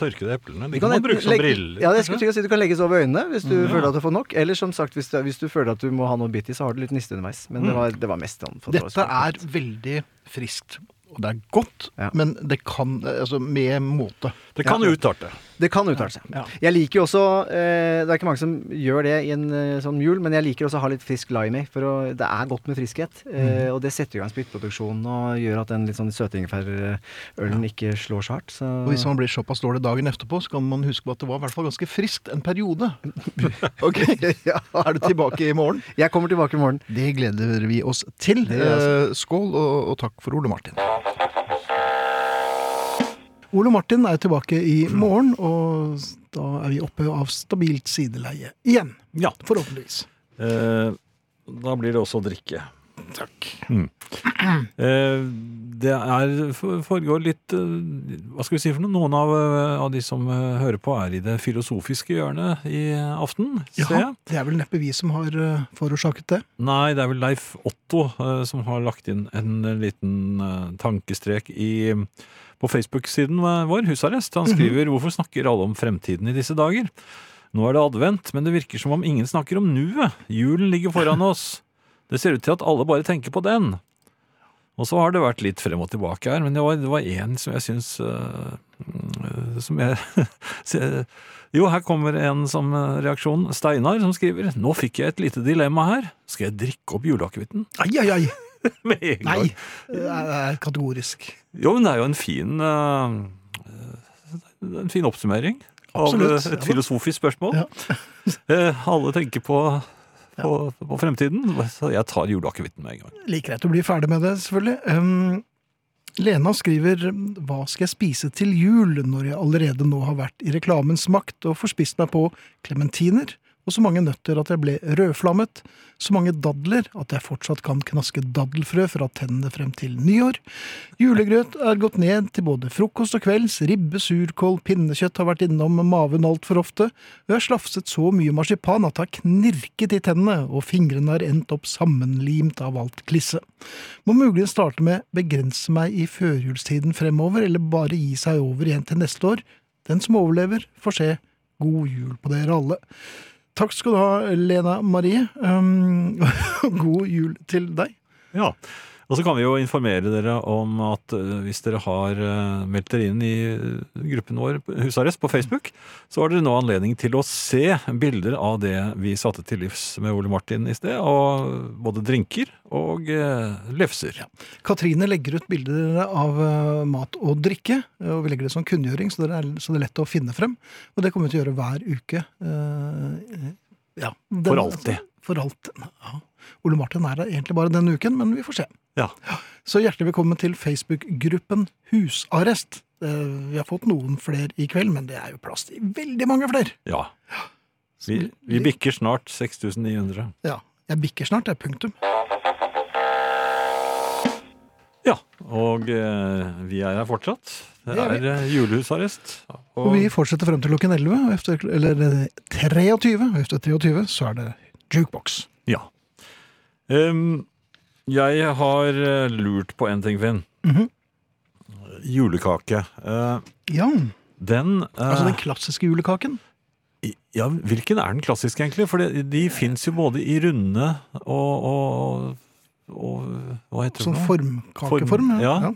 tørkede eplene? De kan man bruke som legge- briller. Ja, det skulle jeg si, Du kan legges over øynene hvis du Mm, ja. føler at du får nok. Eller som sagt, hvis du, hvis du føler at du må ha noe bitt i, så har du litt niste underveis. Men det Mm. var, det var mest sånn Dette er veldig friskt. Og det er godt, Ja. men det kan Altså med måte. Det kan Ja. utarte. Det kan uttale seg. Ja. Jeg liker jo også eh, Det er ikke mange som gjør det i en eh, sånn jul, men jeg liker også å ha litt frisk lime i. For å, det er godt med friskhet. Eh, og det setter i gang spyttproduksjonen og gjør at den litt sånn søtingefærølen ikke slår så hardt. Så Og hvis man blir såpass dårlig dagen etterpå, så kan man huske på at det var i hvert fall ganske friskt en periode. Ok, ja. Er du tilbake i morgen? Jeg kommer tilbake i morgen. Det gleder vi oss til. Eh, skål, og, og takk for Ole Martin. Ole Martin er tilbake i morgen, og da er vi oppe av stabilt sideleie igjen. Ja. Forhåpentligvis. Eh, da blir det også drikke. Takk. Eh, det er foregår litt eh, Hva skal vi si for noe? Noen av, eh, av de som eh, hører på, er i det filosofiske hjørnet i aften, Ja, det er vel neppe vi som har forårsaket det. Nei, det er vel Leif Otto som har lagt inn en liten tankestrek i, på Facebook-siden vår, Husarrest. Han skriver 'Hvorfor snakker alle om fremtiden i disse dager?' Nå er det advent, men det virker som om ingen snakker om nuet. Julen ligger foran oss. Det ser ut til at alle bare tenker på den. Og så har det vært litt frem og tilbake her, men det var, det var en som jeg syns øh, Som jeg Jo, her kommer en som øh, reaksjon. Steinar som skriver Nå fikk jeg et lite dilemma her. Skal jeg drikke opp juleakevitten? Ai, ai, ai! Med en gang. Nei! Det er, kategorisk. Jo, men det er jo en fin øh, En fin oppsummering Absolutt, av ja et filosofisk spørsmål. Ja. uh, Alle tenker på, på, på fremtiden, så jeg tar juleakevitten med en gang. Like greit å bli ferdig med det, selvfølgelig. Um, Lena skriver Hva skal jeg spise til jul når jeg allerede nå har vært i reklamens makt og forspist meg på klementiner og så mange nøtter at jeg ble rødflammet, så mange dadler at jeg fortsatt kan knaske daddelfrø fra tennene frem til nyår. Julegrøt er gått ned til både frokost og kvelds, ribbe, surkål, pinnekjøtt har vært innom maven altfor ofte, og jeg har slafset så mye marsipan at det har knirket i tennene, og fingrene har endt opp sammenlimt av alt klisse. Må muligens starte med begrense meg i førjulstiden fremover, eller bare gi seg over igjen til neste år. Den som overlever, får se. God jul på dere alle. Takk skal du ha, Lena Marie. Um, god jul til deg. Ja, og så kan vi jo informere dere om at eh, hvis dere har eh, meldt dere inn i eh, gruppen vår Husarrest på Facebook, så har dere nå anledning til å se bilder av det vi satte til livs med Ole Martin i sted, og både drinker og lefser. Ja. Katrine legger ut bilder av mat og drikke, og vi legger det som kunngjøring, så det er, så det er lett å finne frem. Og det kommer vi til å gjøre hver uke. Ja, den- For alltid. For alltid. Ja. Ole Martin er der egentlig bare denne uken, men vi får se. Ja. Så hjertelig velkommen til Facebook-gruppen Husarrest. Eh, Vi har fått noen flere i kveld, men det er jo plass til veldig mange flere. Ja. Vi, vi bikker snart 6900. Ja, jeg bikker snart, det er punktum. Ja, og eh, vi er her fortsatt. Det er eh, julehusarrest. Og vi fortsetter frem til klokken 11, og efter, eller eh, 23, og efter 23 så er det jukebox. Ja. Em, jeg har eh, lurt på en ting, Finn. Mhm. Julekake. Uh, Ja, den uh, altså den klassiske julekaken. Ja, hvilken er den klassiske, egentlig? For de, de fins jo både i runde og, og, og Hva heter det? Sånn formkakeform. Form, ja. ja.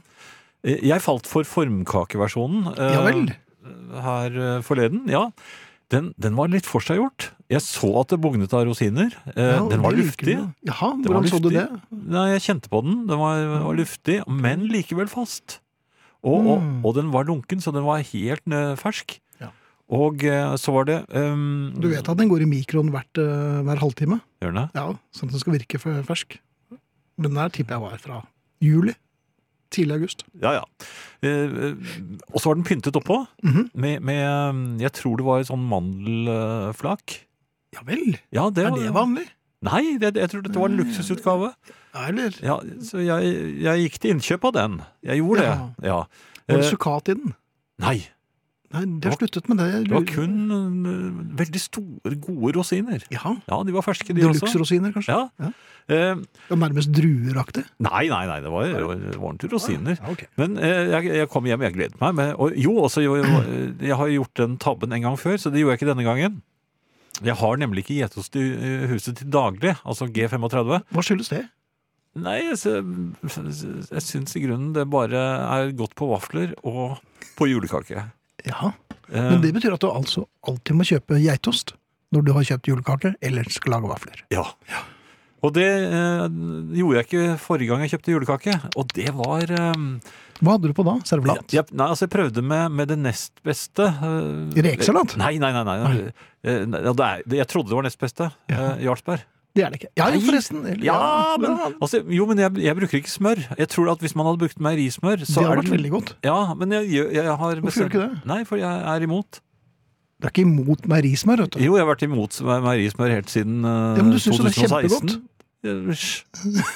Jeg falt for formkakeversjonen Ja vel. her forleden. Ja. Den, den var litt forseggjort. Jeg så at det bugnet av rosiner. Eh, Ja, den var luftig. Jaha, hvordan så du det? Nei, jeg kjente på den. Den var, var luftig, men likevel fast. Og, og, Mm. og den var lunken, så den var helt eh, fersk. Ja. Og eh, så var det um, Du vet at den går i mikroen hvert, hver halvtime? Gjør den det? Ja, sånn at den skal virke fersk. Den der tipper jeg var fra juli. Tidlig august. Ja, ja. Eh, og så var den pyntet oppå Mhm. med, med um, Jeg tror det var sånn mandelflak. Ja vel, Ja, det er var, det vanlig? Nei, det, jeg tror dette var en luksusutgave. Ja, eller? Ja, så jeg, jeg gikk til innkjøp av den. Jeg gjorde Ja. det. Ja. Var det sukat sukkat i den? Nei, Nei, Det har sluttet med det. det var kun uh, veldig store, gode rosiner. Ja, Ja, de var ferske, de også. Deluxe-rosiner, kanskje? Ja. Ja. Uh, Nærmest drueraktig. nei, nei, nei, det var, det var ordentlige rosiner. Ja, okay. Men uh, jeg, jeg kom hjem, jeg gledet meg. Med, og jo, også, jo, jeg har gjort den tabben en gang før, så det gjorde jeg ikke denne gangen. Jeg har nemlig ikke geitost i eh, huset til daglig, altså G35. Hva skyldes det? Nei, jeg, jeg syns i grunnen det bare er godt på vafler og på julekake. Ja, Eh, Men det betyr at du altså alltid må kjøpe geitost når du har kjøpt julekake eller skal lage vafler. Ja, Ja. Og det eh, gjorde jeg ikke forrige gang jeg kjøpte julekake, og det var eh, Hva hadde du på da? Servelat? jeg, Nei, altså jeg prøvde med, med det nest beste. eh, Rekesalat? Nei, nei, nei. nei. Eh, nei, ja, det er, jeg trodde det var nest beste. Ja. eh, Jarlsberg. Det er det ikke. Ja, jo, forresten. eller- Ja, men, altså, jo, men jeg, jeg bruker ikke smør. Jeg tror at hvis man hadde brukt meierismør Det så har er vært veldig godt. Ja, men jeg, jeg, jeg har Hvorfor gjør du ikke det? Nei, for jeg er imot. Du er ikke imot meierismør. Jo, jeg har vært imot meierismør helt siden uh, Ja, men du synes 2016. det er 2016. Ja.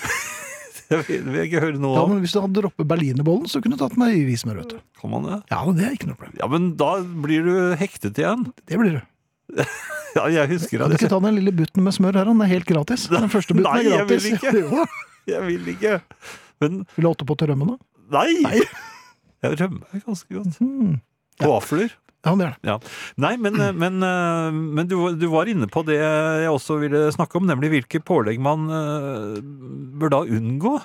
Jeg vil, jeg ikke høre noe Ja, men Hvis du hadde droppet berlinerbollen, så kunne du tatt meierismør. Kan man det? Ja, det er ikke noe problem. Ja, men da blir du hektet igjen. Det blir du. Ja, jeg husker det. Kan du ikke ta den lille butten med smør her? Den er helt gratis. Den første butten Nei, er jeg vil gratis. ikke. Jeg vil ikke. Men Vil du ha åtte på til rømmen, da? nei! Nei. Jeg rømmer ganske godt. Mm. Og vafler. Ja, det er det. Ja. Nei, men, men, eh, men du, du var inne på det jeg også ville snakke om, nemlig hvilke pålegg man eh, bør da unngå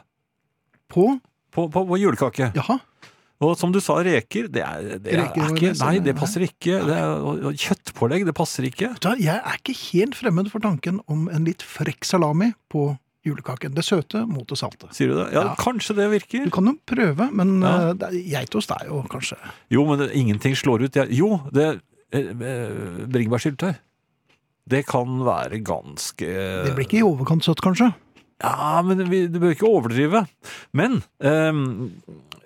På? på, på, på julekake. Jaha. Og som du sa, reker, det er, det er, Reker er ikke Nei, det- passer ikke. Det er, kjøttpålegg, det passer ikke. Jeg er ikke helt fremmed for tanken om en litt frekk salami på julekaken. Det søte mot det salte. Sier du det? Ja, Ja. kanskje det virker. Du kan jo prøve, men Ja. uh, geitost er jo kanskje Jo, men det, ingenting slår ut. Jeg- Jo, det eh, eh, Bringebærsyltetøy. Det kan være ganske Det blir ikke i overkant søtt, kanskje? Ja, men vi, du bør ikke overdrive. Men um,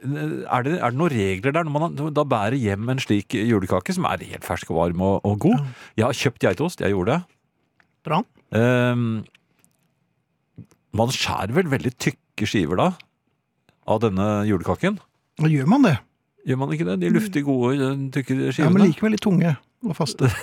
er, det, er det noen regler der når man da bærer hjem en slik julekake som er helt fersk og varm og, og god? Jeg har kjøpt geitost, jeg gjorde det. Bra. Ehm, man skjærer vel veldig tykke skiver da av denne julekaken? Da gjør man det. Gjør man ikke det? De luftige, gode, tykke skivene? Ja. Men likevel litt tunge og faste.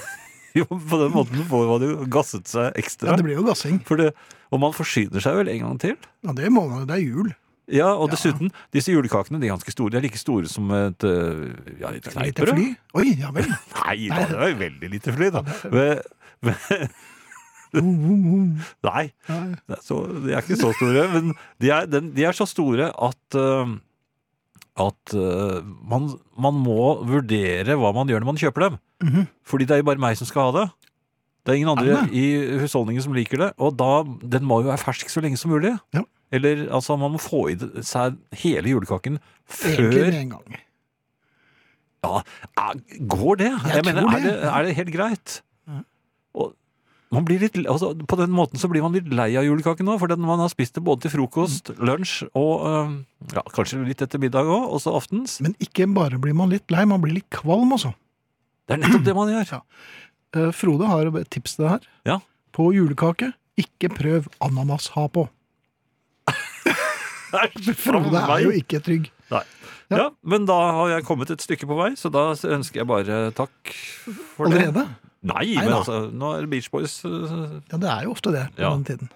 Jo, på den måten får man jo gasset seg ekstra. Ja, det blir jo gassing. Det, og man forsyner seg vel en gang til? Ja, det må man jo. Det er jul. Ja, og dessuten, disse julekakene de er ganske store. De er like store som et, øh, ja, et Lite kneippbrød. fly. Oi, ja vel. Nei, da, det var jo veldig lite fly, da. Men, men, nei, så, de er ikke så store. Men de er, de er så store at øh, at uh, man, man må vurdere hva man gjør når man kjøper dem. Mhm. Fordi det er jo bare meg som skal ha det. Det er ingen andre Er i husholdningen som liker det. Og da, den må jo være fersk så lenge som mulig. Ja. Eller altså, man må få i seg hele julekaken Egentlig før med en gang. Ja, går det? Jeg, Jeg mener, er det, er det helt greit? Ja. Og litt, altså, på den måten så blir man litt lei av julekake nå, for den man har spist det både til frokost, Mm. lunsj og øh, ja, kanskje litt etter middag òg, også aftens. Men ikke bare blir man litt lei, man blir litt kvalm også. Det er nettopp det man gjør. Ja. Eh, Frode har et tips til det her. Ja. På julekake, ikke prøv ananas ha på. Frode er jo ikke trygg. Nei. Ja, men da har jeg kommet et stykke på vei, så da ønsker jeg bare takk for det. Allerede? Nei, Nei men da. altså, nå er det Beach Boys øh, Ja, det er jo ofte det på Ja. den tiden.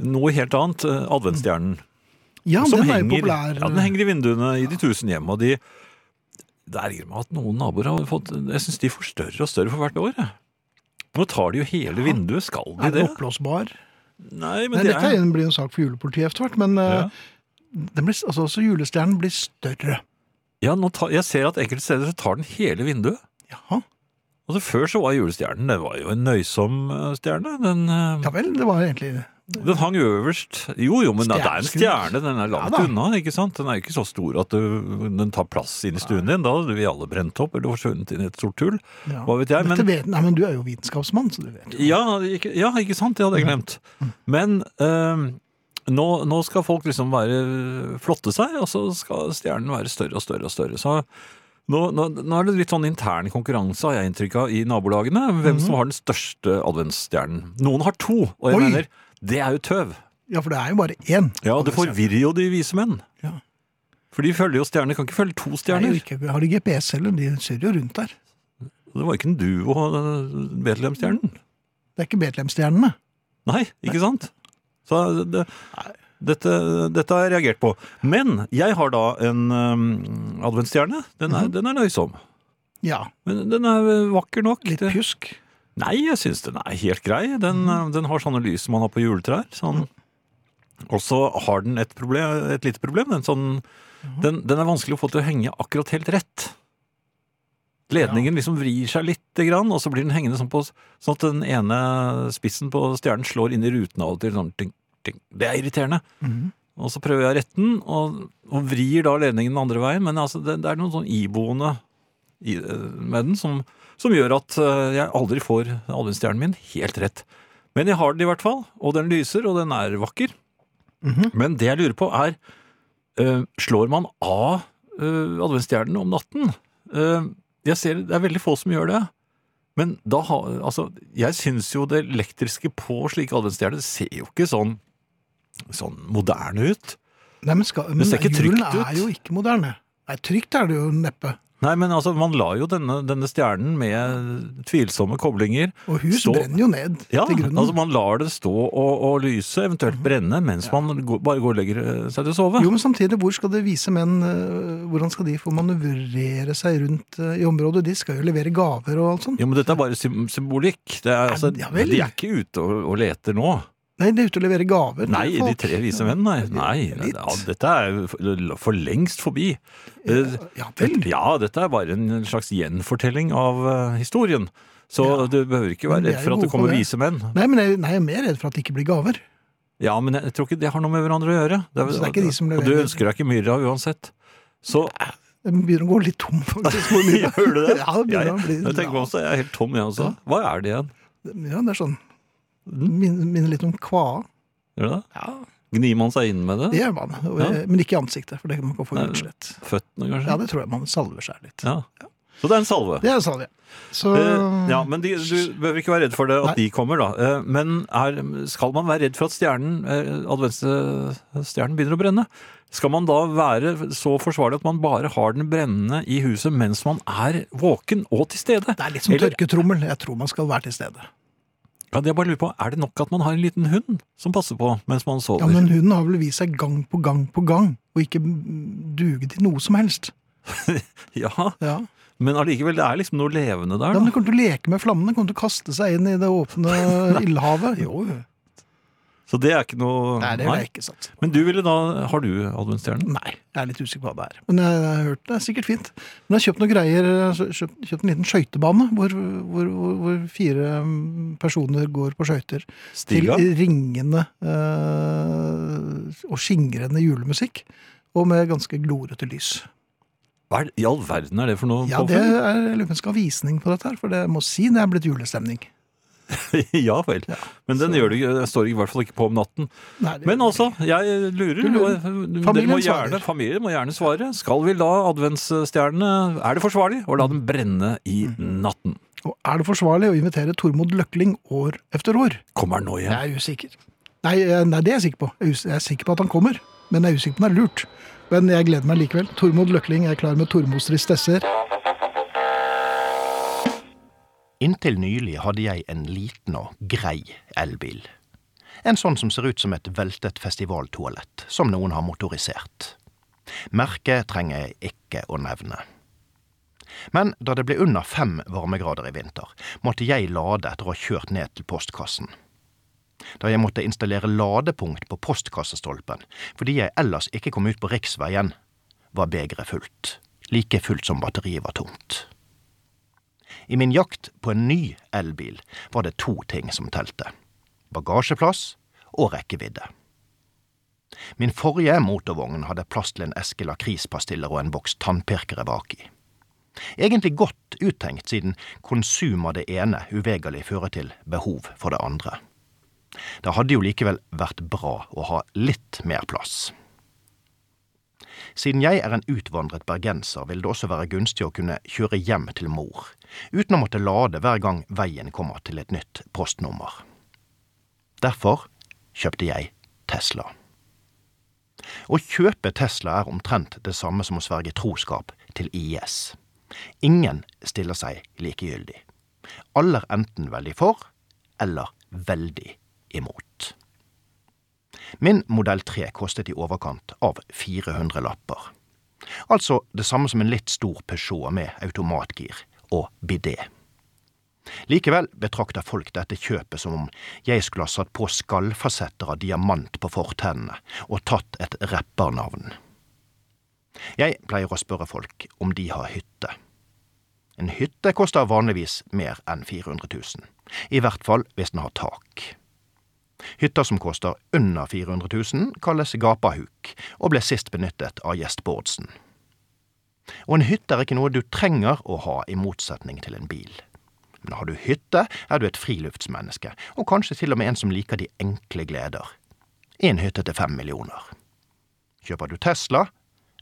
Noe helt annet, øh, adventsstjernen. Ja, som den er jo henger, populær. Ja, den henger i vinduene i de tusen hjem, og de det ergrer meg at noen naboer har fått Jeg syns de får større og større for hvert år. jeg. Nå tar de jo hele vinduet, skal de Er det? den oppblåsbar? Nei, men Nei, det dette er blir en sak for julepolitiet etter hvert, men eh, ja. den blir, altså, også julestjernen blir større. Ja, tar, Jeg ser at enkelte steder så tar den hele vinduet. Jaha. Altså Før så var julestjernen det var jo en nøysom eh, stjerne. Den, eh, Ja vel, det var egentlig den hang øverst. Jo, jo, men det er en stjerne. Den er langt Ja unna. ikke sant? Den er jo ikke så stor at du, den tar plass inn i stuen din. Da hadde vi alle brent opp eller forsvunnet inn i et stort hull. ja. Hva vet jeg, men- vet, nei, men du er jo vitenskapsmann, så du vet. jo. Ja, ikke, ja, ikke sant? Det hadde jeg glemt. Men eh, nå, nå skal folk liksom være flotte seg, og så skal stjernen være større og større og større. Så nå, nå, nå er det litt sånn intern konkurranse, har jeg inntrykk av, i nabolagene. Hvem som har den største adventsstjernen. Noen har to, og jeg Oi. mener det er jo tøv. Ja, for det er jo bare én. Ja, det forvirrer jo de vise menn. Ja. For de følger jo stjerner. Kan ikke følge to stjerner. Nei, ikke, har de GPS heller? De kjører jo rundt der. Det var ikke en duo Betlehemstjernen. Det er ikke Betlehemstjernene. Nei, ikke sant? Så det, dette, dette har jeg reagert på. Men jeg har da en um, adventsstjerne. Den er, den er nøysom. Ja, Men den er vakker nok. litt pjusk. Nei, jeg syns den er helt grei. Den, den har sånne lys som man har på juletrær. Sånn. Og så har den et, problem, et lite problem. Den, sånn, den, den er vanskelig å få til å henge akkurat helt rett. Ledningen liksom vrir seg lite grann, og så blir den hengende sånn, på, sånn at den ene spissen på stjernen slår inn i ruten av og til. Sånn, ting, ting. Det er irriterende. Og så prøver jeg å rette den, og, og vrir da ledningen den andre veien. Men altså, det, det er noen sånn iboende i, med den som, som gjør at eh, jeg aldri får adventsstjernen min helt rett. Men jeg har den i hvert fall, og den lyser, og den er vakker. Men det jeg lurer på er, eh, slår man av uh, adventsstjernen om natten? Eh, jeg ser det er veldig få som gjør det. Men da har, altså, jeg syns jo det elektriske på slike adventsstjerner ser jo ikke sånn, sånn moderne ut. Nei, men, skal, men ser ikke trygt ut. er jo ikke moderne. Nei, trygt er det jo neppe. Nei, men altså, man la jo denne, denne stjernen med tvilsomme koblinger Og hus stå- brenner jo ned Ja, til grunnen. altså man lar det stå og, og lyse, eventuelt brenne, mens man går, bare går og legger eh, seg til å sove. Jo, men samtidig, hvor skal det vise menn eh, Hvordan skal de få manøvrere seg rundt eh, i området? De skal jo levere gaver og alt sånt. Jo, men dette er bare symbolikk. Det er, altså, Ja vel. de er ikke ute og, og leter nå. Nei, de er ute og leverer gaver. Nei, de tre vise menn, nei. nei ja, dette er for- lengst forbi. Eh, Ja vel. Ja, dette er bare en slags gjenfortelling av eh, historien. Så Ja. du behøver ikke være er redd for at det kommer det. vise menn. Nei, men jeg, nei, jeg er mer redd for at det ikke blir gaver. Ja, men jeg tror ikke det har noe med hverandre å gjøre. Det Så det er ikke de som og du ønsker deg ikke myrra uansett. Så Den begynner å gå litt tom, faktisk. Gjør du det? Ja, det begynner å bli jeg tenker også, jeg er helt tom, jeg også. Hva er det igjen? Ja, det er sånn. Min- Minner litt om kvae. Gjør det? Gnir man seg inn med det? Det gjør man. Ja. Men ikke i ansiktet, for det kan man få utslett. Føttene, kanskje? Ja, det tror jeg man salver seg litt. Ja. Så det er en salve. Det er salvie. Så Eh, ja, men de, du behøver ikke være redd for det at Nei. de kommer, da. Eh, Men er, skal man være redd for at stjernen, eh, adventsstjernen begynner å brenne? Skal man da være så forsvarlig at man bare har den brennende i huset mens man er våken og til stede? det er litt som Eller- tørketrommel. Jeg tror man skal være til stede. Ja, det jeg bare lurer på, Er det nok at man har en liten hund som passer på mens man sover? Ja, Men hunden har vel vist seg gang på gang på gang, og ikke duge til noe som helst. Ja, Ja. Men allikevel, det er liksom noe levende der. Ja, men Den Du kommer til å leke med flammene, kommer til å kaste seg inn i det åpne ildhavet. Jo. Så det er ikke noe Nei, det vil jeg ikke satse på. Men du ville da Har du adventsstjernen? Nei, jeg er litt usikker på hva det er. Men jeg har hørt det er sikkert fint. Men jeg har kjøpt noen greier, altså, kjøpt, kjøpt en liten skøytebane hvor, hvor, hvor, hvor fire mm, personer går på skøyter. Til ringende øh, og skingrende julemusikk. Og med ganske glorete lys. Hva er, I all verden er det for noe Ja, det er, jeg lurer på om jeg skal ha visning på dette her, for det må si det er blitt julestemning. ja vel. Men den gjør det, står i hvert fall ikke på om natten. Nei, Men altså, jeg lurer. Du lurer. Familien må gjerne, familien må gjerne svare. Skal vi la adventsstjernene Er det forsvarlig å la dem brenne i Mm. natten? Og er det forsvarlig å invitere Tormod Løkling år efter år? Kommer han nå Jeg igjen? er usikker. Nei, eh, nei, det er jeg sikker på. Jeg Jeg er sikker på at han kommer, men jeg er usikker på om det er lurt. Men jeg gleder meg likevel. Tormod Løkling er klar med Tormods tristesser. Inntil nylig hadde jeg en liten og grei elbil. En sånn som ser ut som et veltet festivaltoalett, som noen har motorisert. Merket trenger jeg ikke å nevne. Men da det ble under fem varmegrader i vinter, måtte jeg lade etter å ha kjørt ned til postkassen. Da jeg måtte installere ladepunkt på postkassestolpen fordi jeg ellers ikke kom ut på riksveien, var begeret fullt. Like fullt som batteriet var tomt. I min jakt på en ny elbil var det to ting som telte. Bagasjeplass og rekkevidde. Min forrige motorvogn hadde plass til en eske lakrispastiller og en boks tannpirkere baki. Egentlig godt uttenkt, siden konsum av det ene uvegerlig fører til behov for det andre. Det hadde jo likevel vært bra å ha litt mer plass. Siden jeg er en utvandret bergenser, vil det også være gunstig å kunne kjøre hjem til mor, uten å måtte lade hver gang veien kommer til et nytt postnummer. Derfor kjøpte jeg Tesla. Å kjøpe Tesla er omtrent det samme som å sverge troskap til IS. Ingen stiller seg likegyldig. Alle er enten veldig for eller veldig imot. Min modell 3 kostet i overkant av 400 lapper. Altså det samme som en litt stor Peugeot med automatgir og bidé. Likevel betrakter folk dette kjøpet som om jeg skulle ha satt på skallfasetter av diamant på fortennene og tatt et rappernavn. Jeg pleier å spørre folk om de har hytte. En hytte koster vanligvis mer enn 400 000, i hvert fall hvis den har tak. Hytter som koster under 400 000 kalles gapahuk, og ble sist benyttet av gjest Bårdsen. Og en hytte er ikke noe du trenger å ha i motsetning til en bil. Men har du hytte, er du et friluftsmenneske, og kanskje til og med en som liker de enkle gleder. En hytte til fem millioner. Kjøper du Tesla,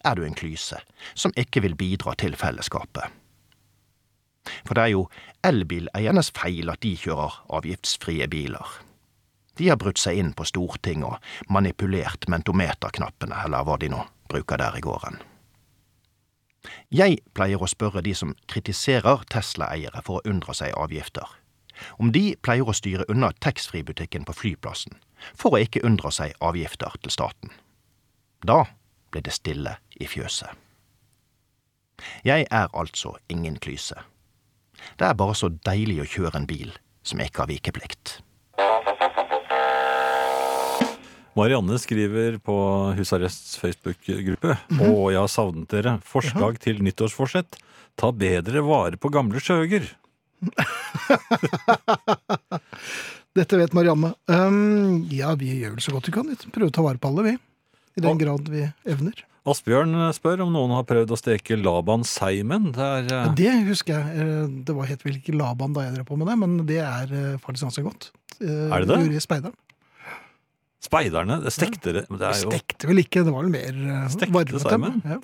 er du en klyse, som ikke vil bidra til fellesskapet. For det er jo elbileiernes feil at de kjører avgiftsfrie biler. De har brutt seg inn på Stortinget og manipulert mentometerknappene, eller hva de nå bruker der i gården. Jeg pleier å spørre de som kritiserer Tesla-eiere for å unndra seg avgifter, om de pleier å styre unna taxfree-butikken på flyplassen for å ikke unndra seg avgifter til staten. Da blir det stille i fjøset. Jeg er altså ingen klyse. Det er bare så deilig å kjøre en bil som ikke har vikeplikt. Marianne skriver på Husarrests Facebook-gruppe mm -hmm. og jeg har savnet dere. Forslag til nyttårsforsett. Ta bedre vare på gamle skjøger. Dette vet Marianne. Um, ja, vi gjør vel så godt vi kan. Vi prøver å ta vare på alle, vi. I den grad vi evner. Asbjørn spør om noen har prøvd å steke Laban Seimen. Det er eh, Det husker jeg. eh, Det var helt vel ikke Laban da jeg drev på med det, men det er eh, faktisk ganske godt. Er det det? Gjorde i Speideren. Speiderne. Det stekte det. Det er jo Stekte vel ikke, det var vel mer eh, Stekte varmet. Seimen? Ja.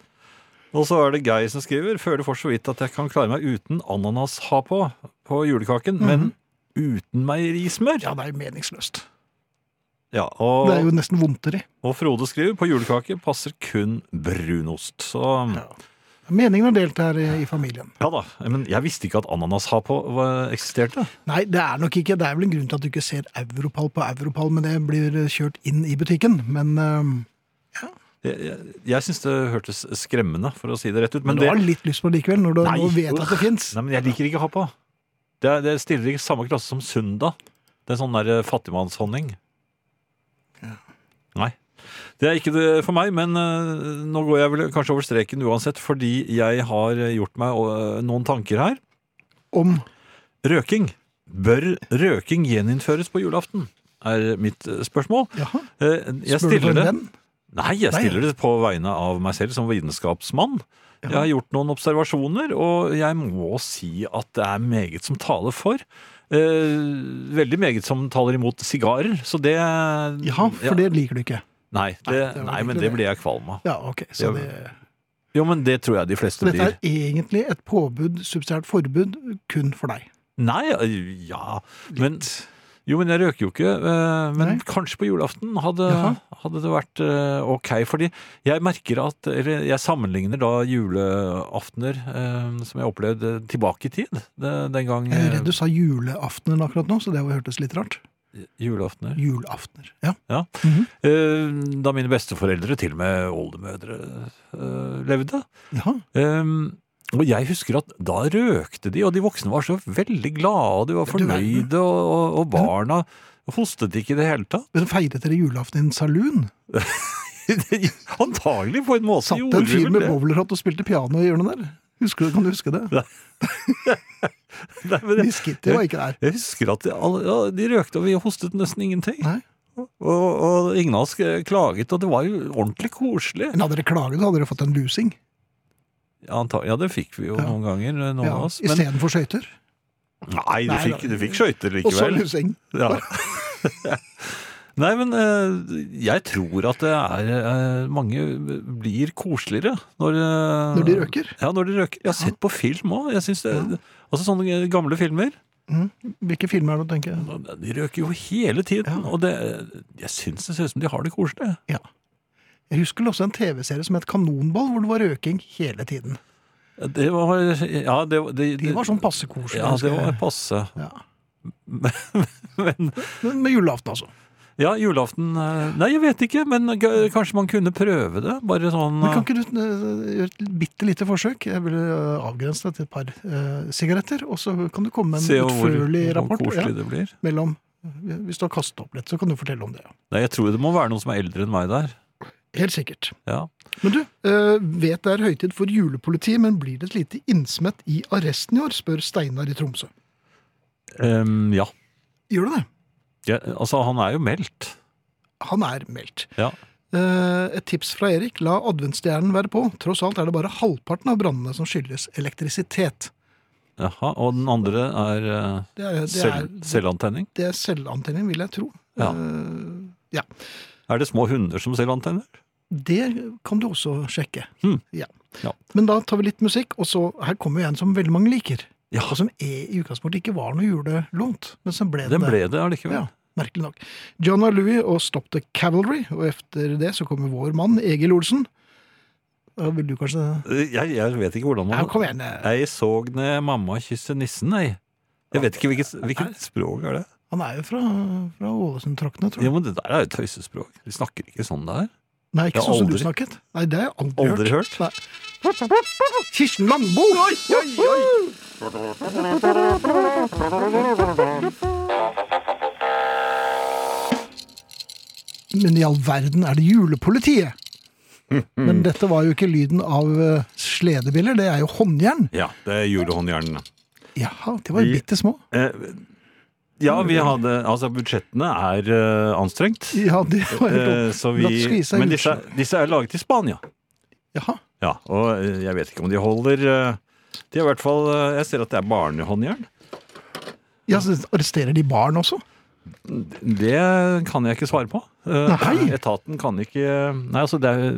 Og så er det Geir som skriver Føler for så vidt at jeg kan klare meg uten ananas ha på på julekaken, men uten meierismør. ja, det er jo meningsløst. Ja, og, Det er jo nesten vondtere. og Frode skriver på julekake passer kun brunost. Så Ja. Meningen er delt her i, familien. ja da. Men jeg visste ikke at ananas har på eksisterte. Nei, det er nok ikke. Det er vel en grunn til at du ikke ser Europall på Europall, men det blir kjørt inn i butikken. Men, ja. Jeg, jeg, jeg syns det hørtes skremmende, for å si det rett ut. men Men du det, har litt lyst på det likevel, når du Nei, vet at det fins. Nei, men jeg liker ikke ha på. Det, det stiller i samme klasse som Sunda. Det er sånn der eh, fattigmannshonning. Det er ikke det for meg, men eh, nå går jeg vel kanskje over streken uansett, fordi jeg har gjort meg eh, noen tanker her. Om Røking. Bør røking gjeninnføres på julaften? Er mitt eh, spørsmål. Jaha, Jeg spør du for det venn? Nei, jeg stiller det på vegne av meg selv som vitenskapsmann. Jeg har gjort noen observasjoner, og jeg må si at det er meget som taler for. Eh, veldig meget som taler imot sigarer, så det Ja, for det liker du ikke. Nei, det, Nei, nei, men det blir jeg kvalm av. Ja, ok. Så Det- Jo, men det tror jeg de fleste så dette blir. er egentlig et påbud, subsidiært forbud, kun for deg. Nei, ja Men jo, men jeg røker jo ikke. eh, Men Nei. kanskje på julaften hadde, hadde det vært eh, ok. Fordi jeg merker at Eller jeg sammenligner da juleaftener eh, som jeg opplevde tilbake i tid. Den gang Jeg er redd du sa julaftener akkurat nå, så det hørtes litt rart. Juleaftener. Julaftener, ja. Ja. Mm -hmm. Da mine besteforeldre, til og med oldemødre, eh, levde. Ja. Um, og jeg husker at da røkte de, og de voksne var så veldig glade, og de var fornøyde, og, og, barna hostet ikke i det hele tatt. Men Feiret dere julaften i en saloon? Antagelig på en måte Satt en fyr med bowlerhatt og spilte piano i hjørnet der? Husker du, Kan du huske det? Nei, men jeg, Miskitty var ikke der. jeg husker at de, alle, ja, de røkte, og vi hostet nesten ingenting. Nei. Og, og ingen av oss klaget, og det var jo ordentlig koselig. Men hadde dere klaget, så hadde dere fått en lusing. Ja, ja det fikk vi jo Ja. noen ganger, noen Ja, av oss. Men, Istedenfor skøyter. nei, du Nei, fikk, da- du fikk skøyter Og så likevel. lusing. Ja. Nei, men eh, jeg tror at det er eh, Mange blir koseligere når eh, Når de røker. Ja, når de røker. Jeg har sett på film òg. Altså sånne gamle filmer. Mm. Hvilke filmer er det, tenker jeg? De røker jo hele tiden. Ja. Og det, jeg syns det ser ut som de har det koselig. Jeg husker også en TV-serie som het Kanonball, hvor det var røking hele tiden. Det var Ja, det, det, De var sånn passe koselig. Ja, det var passe. Ja. Men Men med julaften, altså. Ja, julaften eh, Nei, jeg vet ikke, men kanskje man kunne prøve det? Bare sånn Men kan ikke du eh, gjøre et bitte lite forsøk? Jeg vil eh, avgrense det til et par eh, sigaretter, og så kan du komme med en en rapport. utførlig hvor rapport. ja, det blir. mellom, hvis du har kastet opp litt, så kan du fortelle om det. Nei, jeg tror det må være noen som er eldre enn meg der. Helt sikkert. Ja. Men du, uh, vet det er høytid for julepoliti, men blir det et lite innsmett i arresten i år, spør Steinar i Tromsø. Um, ja. Gjør du det? Ja. Altså, han er jo meldt. Han er meldt. Ja. Eh, Et tips fra Erik, la adventsstjernen være på. Tross alt er det bare halvparten av brannene som skyldes elektrisitet. Jaha, og den andre er, eh, Det er, det selv, er, selvantenning? det er selvantenning, vil jeg tro. Ja. Uh, ja. Er det små hunder som selvantenner? Det kan du også sjekke. Hmm. Ja. Ja. Men da tar vi litt musikk, og så her kommer jo en som veldig mange liker. Ja. Som i utgangspunktet ikke var noe julelunt, men som ble det. Den ble det allikevel. Ja, merkelig nok. John R. Louis og Stop the Cavalry, og etter det så kommer vår mann Egil Olsen. Da vil du kanskje Jeg, jeg vet ikke hvordan man Ja, kom igjen. eh. Jeg så ned mamma kysse nissen, nei. Jeg vet ikke hvilket, hvilket språk er det? Han er jo fra, fra Ålesund-traktene, tror jeg. Ja, men det der er jo tøysespråk. De snakker ikke sånn der. Nei, ikke sånn som du snakket. Nei, det har jeg aldri, Aldri hørt. hørt. Kirsten Langbo! Men i all verden er det julepolitiet? Men dette var jo ikke lyden av eh, sledebiller, det er jo håndjern. Ja, det er julehåndjernene. Jaha, de var bitte små. Eh, ja, vi hadde Altså, budsjettene er uh, anstrengt. Ja, det var helt La vi, men disse, disse er laget i Spania. Jaha. Ja, og eh, jeg vet ikke om de holder uh, De er i hvert fall Jeg ser at det er barnehåndjern. Ja, så arresterer de barn også? Det kan jeg ikke svare på. Nei. Etaten kan ikke Nei, altså det er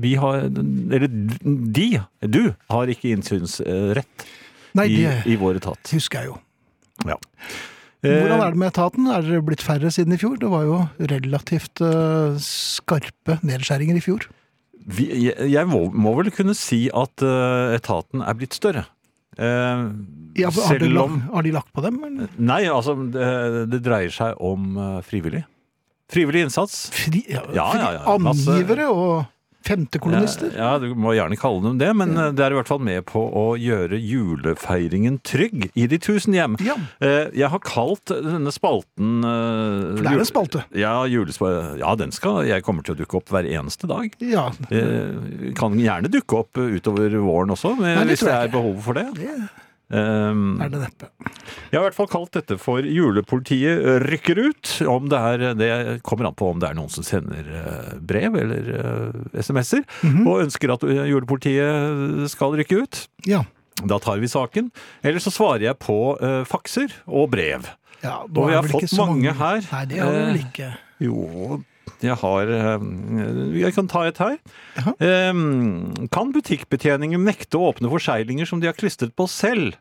Vi har Eller de, du, har ikke innsynsrett Nei, i, det i vår etat. husker jeg jo. Ja. Hvordan Eh, er det med etaten? Er det blitt færre siden i fjor? Det var jo relativt eh, skarpe nedskjæringer i fjor. vi, jeg må, vel kunne si at eh, etaten er blitt større. Eh, Ja, har, de lagt, har de lagt på dem? Eller? Nei, altså, det, det dreier seg om frivillig. Frivillig innsats. Fri, ja, Ja, Angivere og femtekolonister? Ja, du må gjerne kalle dem det, men ja. det er i hvert fall med på å gjøre julefeiringen trygg i de tusen hjem. Ja. Eh, Jeg har kalt denne spalten eh, For det er en spalte. Ja, julespa- ja, den skal Jeg kommer til å dukke opp hver eneste dag. Ja, Eh, Kan gjerne dukke opp utover våren også, Nei, det hvis det er behov for det. det Um, er det neppe. jeg har i hvert fall kalt dette for Julepolitiet rykker ut. Om det, er, det kommer an på om det er noen som sender eh, brev eller eh, SMS-er Mhm. og ønsker at eh, julepolitiet skal rykke ut. Ja. Da tar vi saken. Eller så svarer jeg på uh, fakser og brev. ja Og vi har fått mange, mange her. Nei, det har vi vel Eh, ikke. Jo, jeg har eh, Jeg kan ta et her. Jaha. Eh, Kan butikkbetjeningen nekte å åpne forseglinger som de har klistret på selv?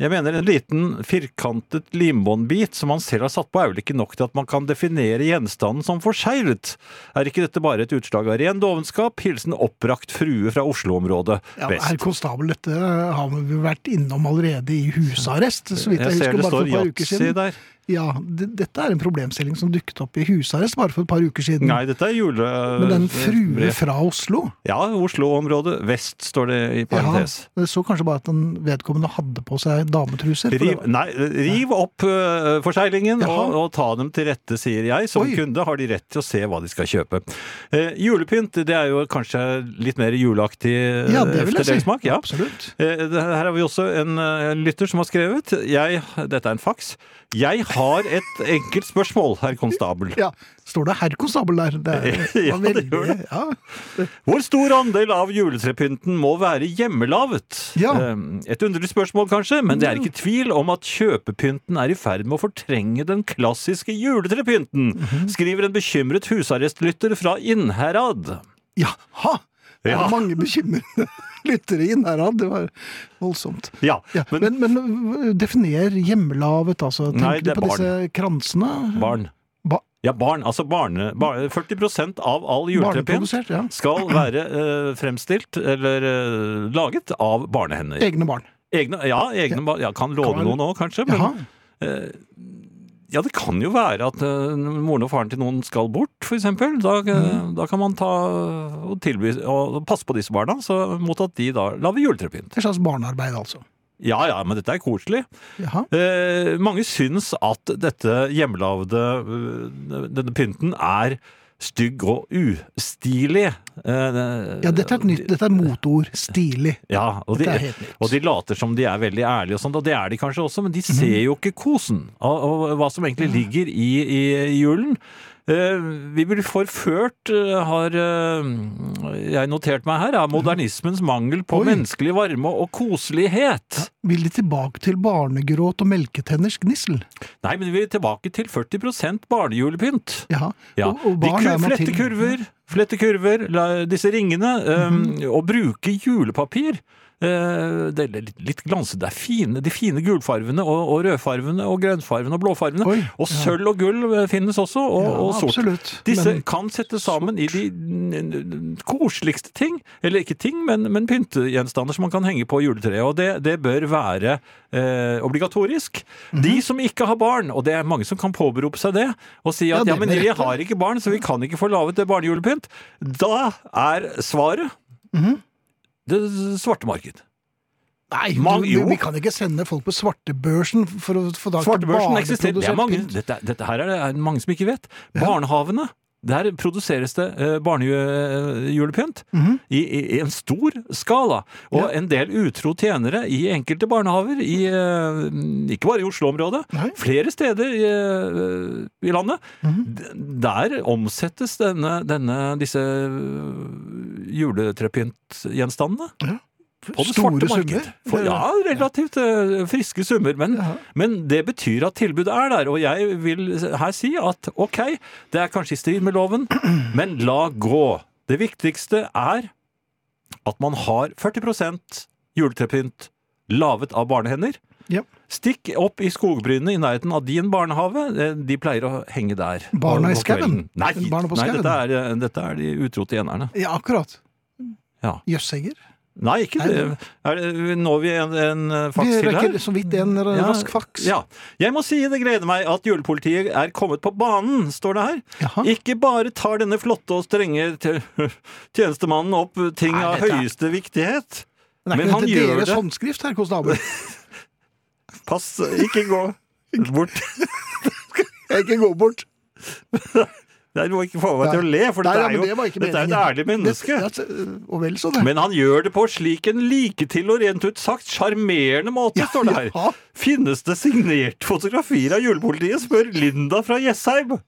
Jeg mener En liten firkantet limbåndbit som man selv har satt på, er vel ikke nok til at man kan definere gjenstanden som forseglet? Er ikke dette bare et utslag av ren dovenskap? Hilsen oppbrakt frue fra Oslo-området Ja, vest. Herr konstabel, dette har vi vært innom allerede i husarrest, så vidt jeg, Jeg ser husker, det bare for et par uker siden. der. Ja, dette er en problemstilling som dukket opp i husarrest bare for et par uker siden. Nei, dette er jule... Men den frue fra Oslo Ja, Oslo-området vest, står det i parentes. Ja, det så kanskje bare at den vedkommende hadde på seg dametruser. Riv, nei, riv opp uh, forseglingen og, og ta dem til rette, sier jeg. Som Oi. kunde har de rett til å se hva de skal kjøpe. Uh, julepynt det er jo kanskje litt mer juleaktig uh, Ja, det vil jeg si. smak. Ja. Absolutt. Uh, her har vi også en, eh, en lytter som har skrevet. Jeg, dette er en faks. Jeg har et enkelt spørsmål, herr konstabel. Ja, står det herr konstabel der? Det er, Ja, det gjør det. Ja, Hvor stor andel av juletrepynten må være hjemmelaget? Ja. Eh, Et underlig spørsmål, kanskje, men det er ikke tvil om at kjøpepynten er i ferd med å fortrenge den klassiske juletrepynten, Mhm. skriver en bekymret husarrestlytter fra Innherad. Jaha! Det Ja. er mange bekymrede lyttere inn her, det var voldsomt. Ja, Ja, men, men, men definer hjemmelaget, altså. Tenker Nei, det er på disse kransene? barn. Ba Ja, barn. Altså barne, bar- 40% av all juletrepynt ja. skal være uh, fremstilt eller uh, laget av barnehender. Egne barn. Egne, ja, egne barn. Ja, kan låne noen òg, kanskje. Men. Eh, ja, det kan jo være at uh, moren og faren til noen skal bort, eksempel. Da, eh, Mm. da kan man ta og tilby og passe på disse barna, så, mot at de da lager juletrepynt. Et slags barnearbeid, altså. Ja ja, men dette er koselig. Jaha. Eh, mange syns at dette hjemmelagde, øh, denne pynten, er stygg og ustilig. Eh, Ja, dette er et nytt, dette er motord. Stilig. Ja, og de, er og de later som de er veldig ærlige og sånn, og det er de kanskje også, men de Mhm. ser jo ikke kosen og, og hva som egentlig ligger i, i julen. Eh, vi blir forført, eh, har eh, jeg notert meg her, av modernismens mangel på Oi. menneskelig varme og koselighet. Vil de tilbake til barnegråt og melketenners gnissel? Nei, men vi er tilbake til 40 barnejulepynt. Ja. Ja, Og, og barn de er man flette til- kurver, flette kurver, disse ringene, um, og bruke julepapir. Eh, det er litt, litt glanset. Det er fine, de fine gulfarvene og, og rødfarvene og grønnfarvene og blåfarvene. Oi, og sølv og gull eh, finnes også, og, Ja, og sort. absolutt. Disse Men- kan settes sammen i de koseligste ting. Eller ikke ting, men, men pyntegjenstander som man kan henge på juletreet. Og det, det bør være eh, obligatorisk. Mhm. De som ikke har barn, og det er mange som kan påberope seg det, og si Ja, at det ja, men vi har ikke barn, så vi kan ikke få laget barnejulepynt. Da er svaret Mhm. Det svarte marked. Nei, Man, du, vi kan ikke sende folk på svartebørsen for å få tak i Svartebørsen eksisterer. Det er mange, dette, dette her er det er mange som ikke vet. Barnehavene. Der produseres det barnejulepynt mm -hmm. i, i, i en stor skala. Og Ja. en del utro tjenere i enkelte barnehaver, i, eh, ikke bare i Oslo-området, flere steder i, eh, landet, Mm -hmm. der omsettes denne, denne, disse eh, juletrepyntgjenstandene. Ja. På det Store svarte marked. For, ja, relativt eh, friske summer. Men, Ja. men det betyr at tilbudet er der. Og jeg vil her si at ok, det er kanskje i strid med loven, men la gå. Det viktigste er at man har 40 juletrepynt laget av barnehender. Ja. Stikk opp i skogbrynene i nærheten av din barnehage. Eh, De pleier å henge der. Barna i skauen? Nei, nei dette, er, eh, dette er de utro tjenerne. Ja, akkurat. Ja. Jøssegger. Nei, ikke det. Er det. Når vi en, en eh, Vi faks til her? rekker så vidt en Ja, rask faks. Ja. Jeg må si det gleder meg at julepolitiet er kommet på banen, står det her. Jaha. Ikke bare tar denne flotte og strenge tjenestemannen opp ting Nei, av høyeste er- viktighet. Men er Men ikke han gjør deres det. håndskrift, herr konstabel? Pass, ikke gå bort. Ikke gå bort. Du må ikke få meg til å le, for Nei, dette er jo det er et ærlig menneske. Det- så det. Men han gjør det på slik en like til og rent ut sagt sjarmerende måte, Ja, står det her. ja. Finnes det signert fotografier av julepolitiet, spør Linda fra Jessheim.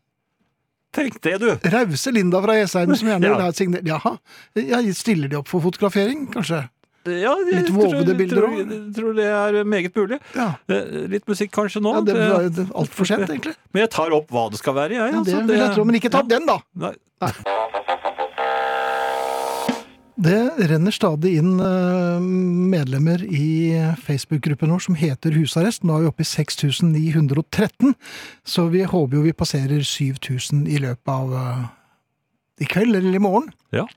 Tenk det, du. Rause Linda fra Jessheim som gjerne Ja. vil ha et signert Jaha. Ja, stiller de opp for fotografering, kanskje? Ja, jeg Litt tror- vovede bilder tror, tror det er meget mulig. Ja. Eh, Litt musikk kanskje nå. ja det Det- er altfor sent, egentlig. Men jeg tar opp hva det skal være, jeg. Ja, det altså, vil jeg tro, men ikke ta ja. den, da! Nei. Det renner stadig inn eh, medlemmer i Facebook-gruppen vår som heter Husarrest. Nå er vi oppe i 6913, så vi håper jo vi passerer 7000 i løpet av eh, i kveld eller i morgen. Ja.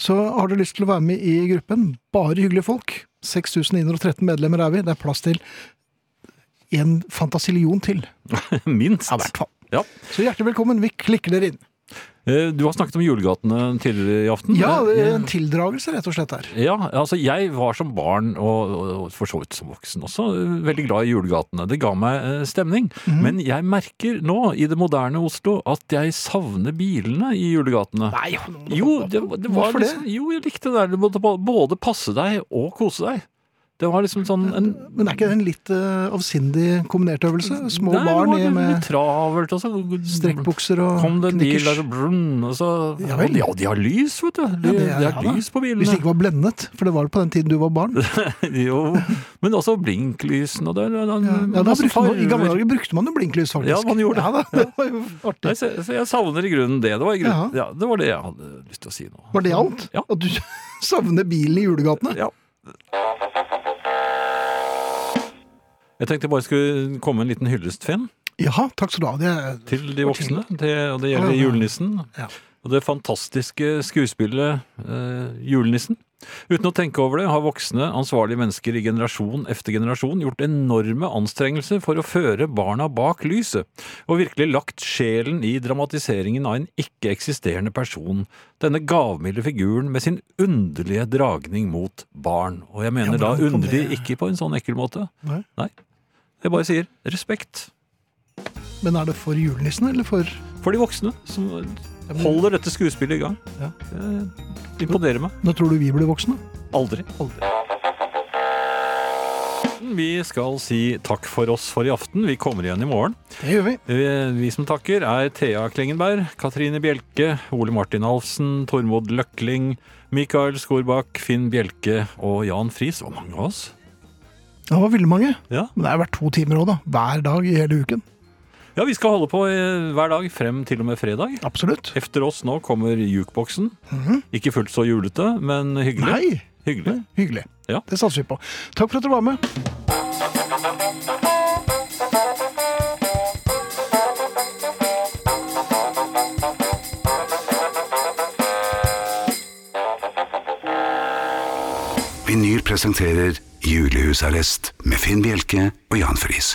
Så har du lyst til å være med i gruppen, bare hyggelige folk. 6913 medlemmer er vi. Det er plass til en fantasillion til. Minst. Ja, hvert fall. Ja. Så hjertelig velkommen. Vi klikker dere inn. Eh, Du har snakket om julegatene tidligere i aften. Ja, det Eh, en tildragelse, rett og slett her. Ja, altså jeg var som barn, og, og for så vidt som voksen også, veldig glad i julegatene. Det ga meg eh, stemning. Mm. Men jeg merker nå, i det moderne Oslo, at jeg savner bilene i julegatene. Nei, Jo, det, det var Hvorfor det? liksom, jo, jeg likte det der. Du måtte både passe deg og kose deg. Det var liksom sånn en Men er ikke det en litt uh, avsindig kombinert øvelse? Små Nei, det barn i med travelt også. strekkbukser og Kom det en bil der brunn, og så Ja. Ja, de har lys, vet du. De, ja, det er- er, ja lys på bilene. Hvis de ikke var blendet, for det var det på den tiden du var barn. jo, men også blinklysene og det. det- det- Ja, man, I gamle dager brukte man jo blinklys, faktisk. Ja, man gjorde det. Det var jo Nei, så, så jeg savner i grunnen det. Det var, i grunnen, det var det jeg hadde lyst til å si nå. Var det alt? Ja. At du savner bilen i julegatene? Ja. Jeg tenkte jeg bare skulle komme en liten hyllest, Finn. Jaha, takk skal du ha. Det til de voksne. Det, og det gjelder julenissen. Ja. Og det fantastiske skuespillet eh, Julenissen. Uten å tenke over det har voksne, ansvarlige mennesker i generasjon efter generasjon gjort enorme anstrengelser for å føre barna bak lyset, og virkelig lagt sjelen i dramatiseringen av en ikke-eksisterende person, denne gavmilde figuren med sin underlige dragning mot barn. Og jeg mener Ja, da underlig ikke på en sånn ekkel måte. Nei. Nei. Jeg bare sier respekt men er det for julenissen, eller for for de voksne som holder dette skuespillet i gang. Ja. Det imponerer meg. Når tror du vi blir voksne? Aldri. Vi skal si takk for oss for i aften. Vi kommer igjen i morgen. Det gjør vi. Vi, Vi som takker er Thea Klingenberg, Katrine Bjelke, Ole Martin Alfsen, Tormod Løkling, Mikael Skorbakk, Finn Bjelke og Jan Friis. Og mange av oss. Det var veldig mange. Ja. Men det har vært to timer òg, da. Hver dag i hele uken. Ja, vi skal holde på eh, hver dag frem til og med fredag. Absolutt. Efter oss nå kommer jukeboksen. Ikke fullt så julete, men hyggelig. Nei, Hyggelig. hyggelig. Ja. Det satser vi på. Takk for at dere var med. Vinyl presenterer Julehusarrest med Finn Bjelke og Jan Friis.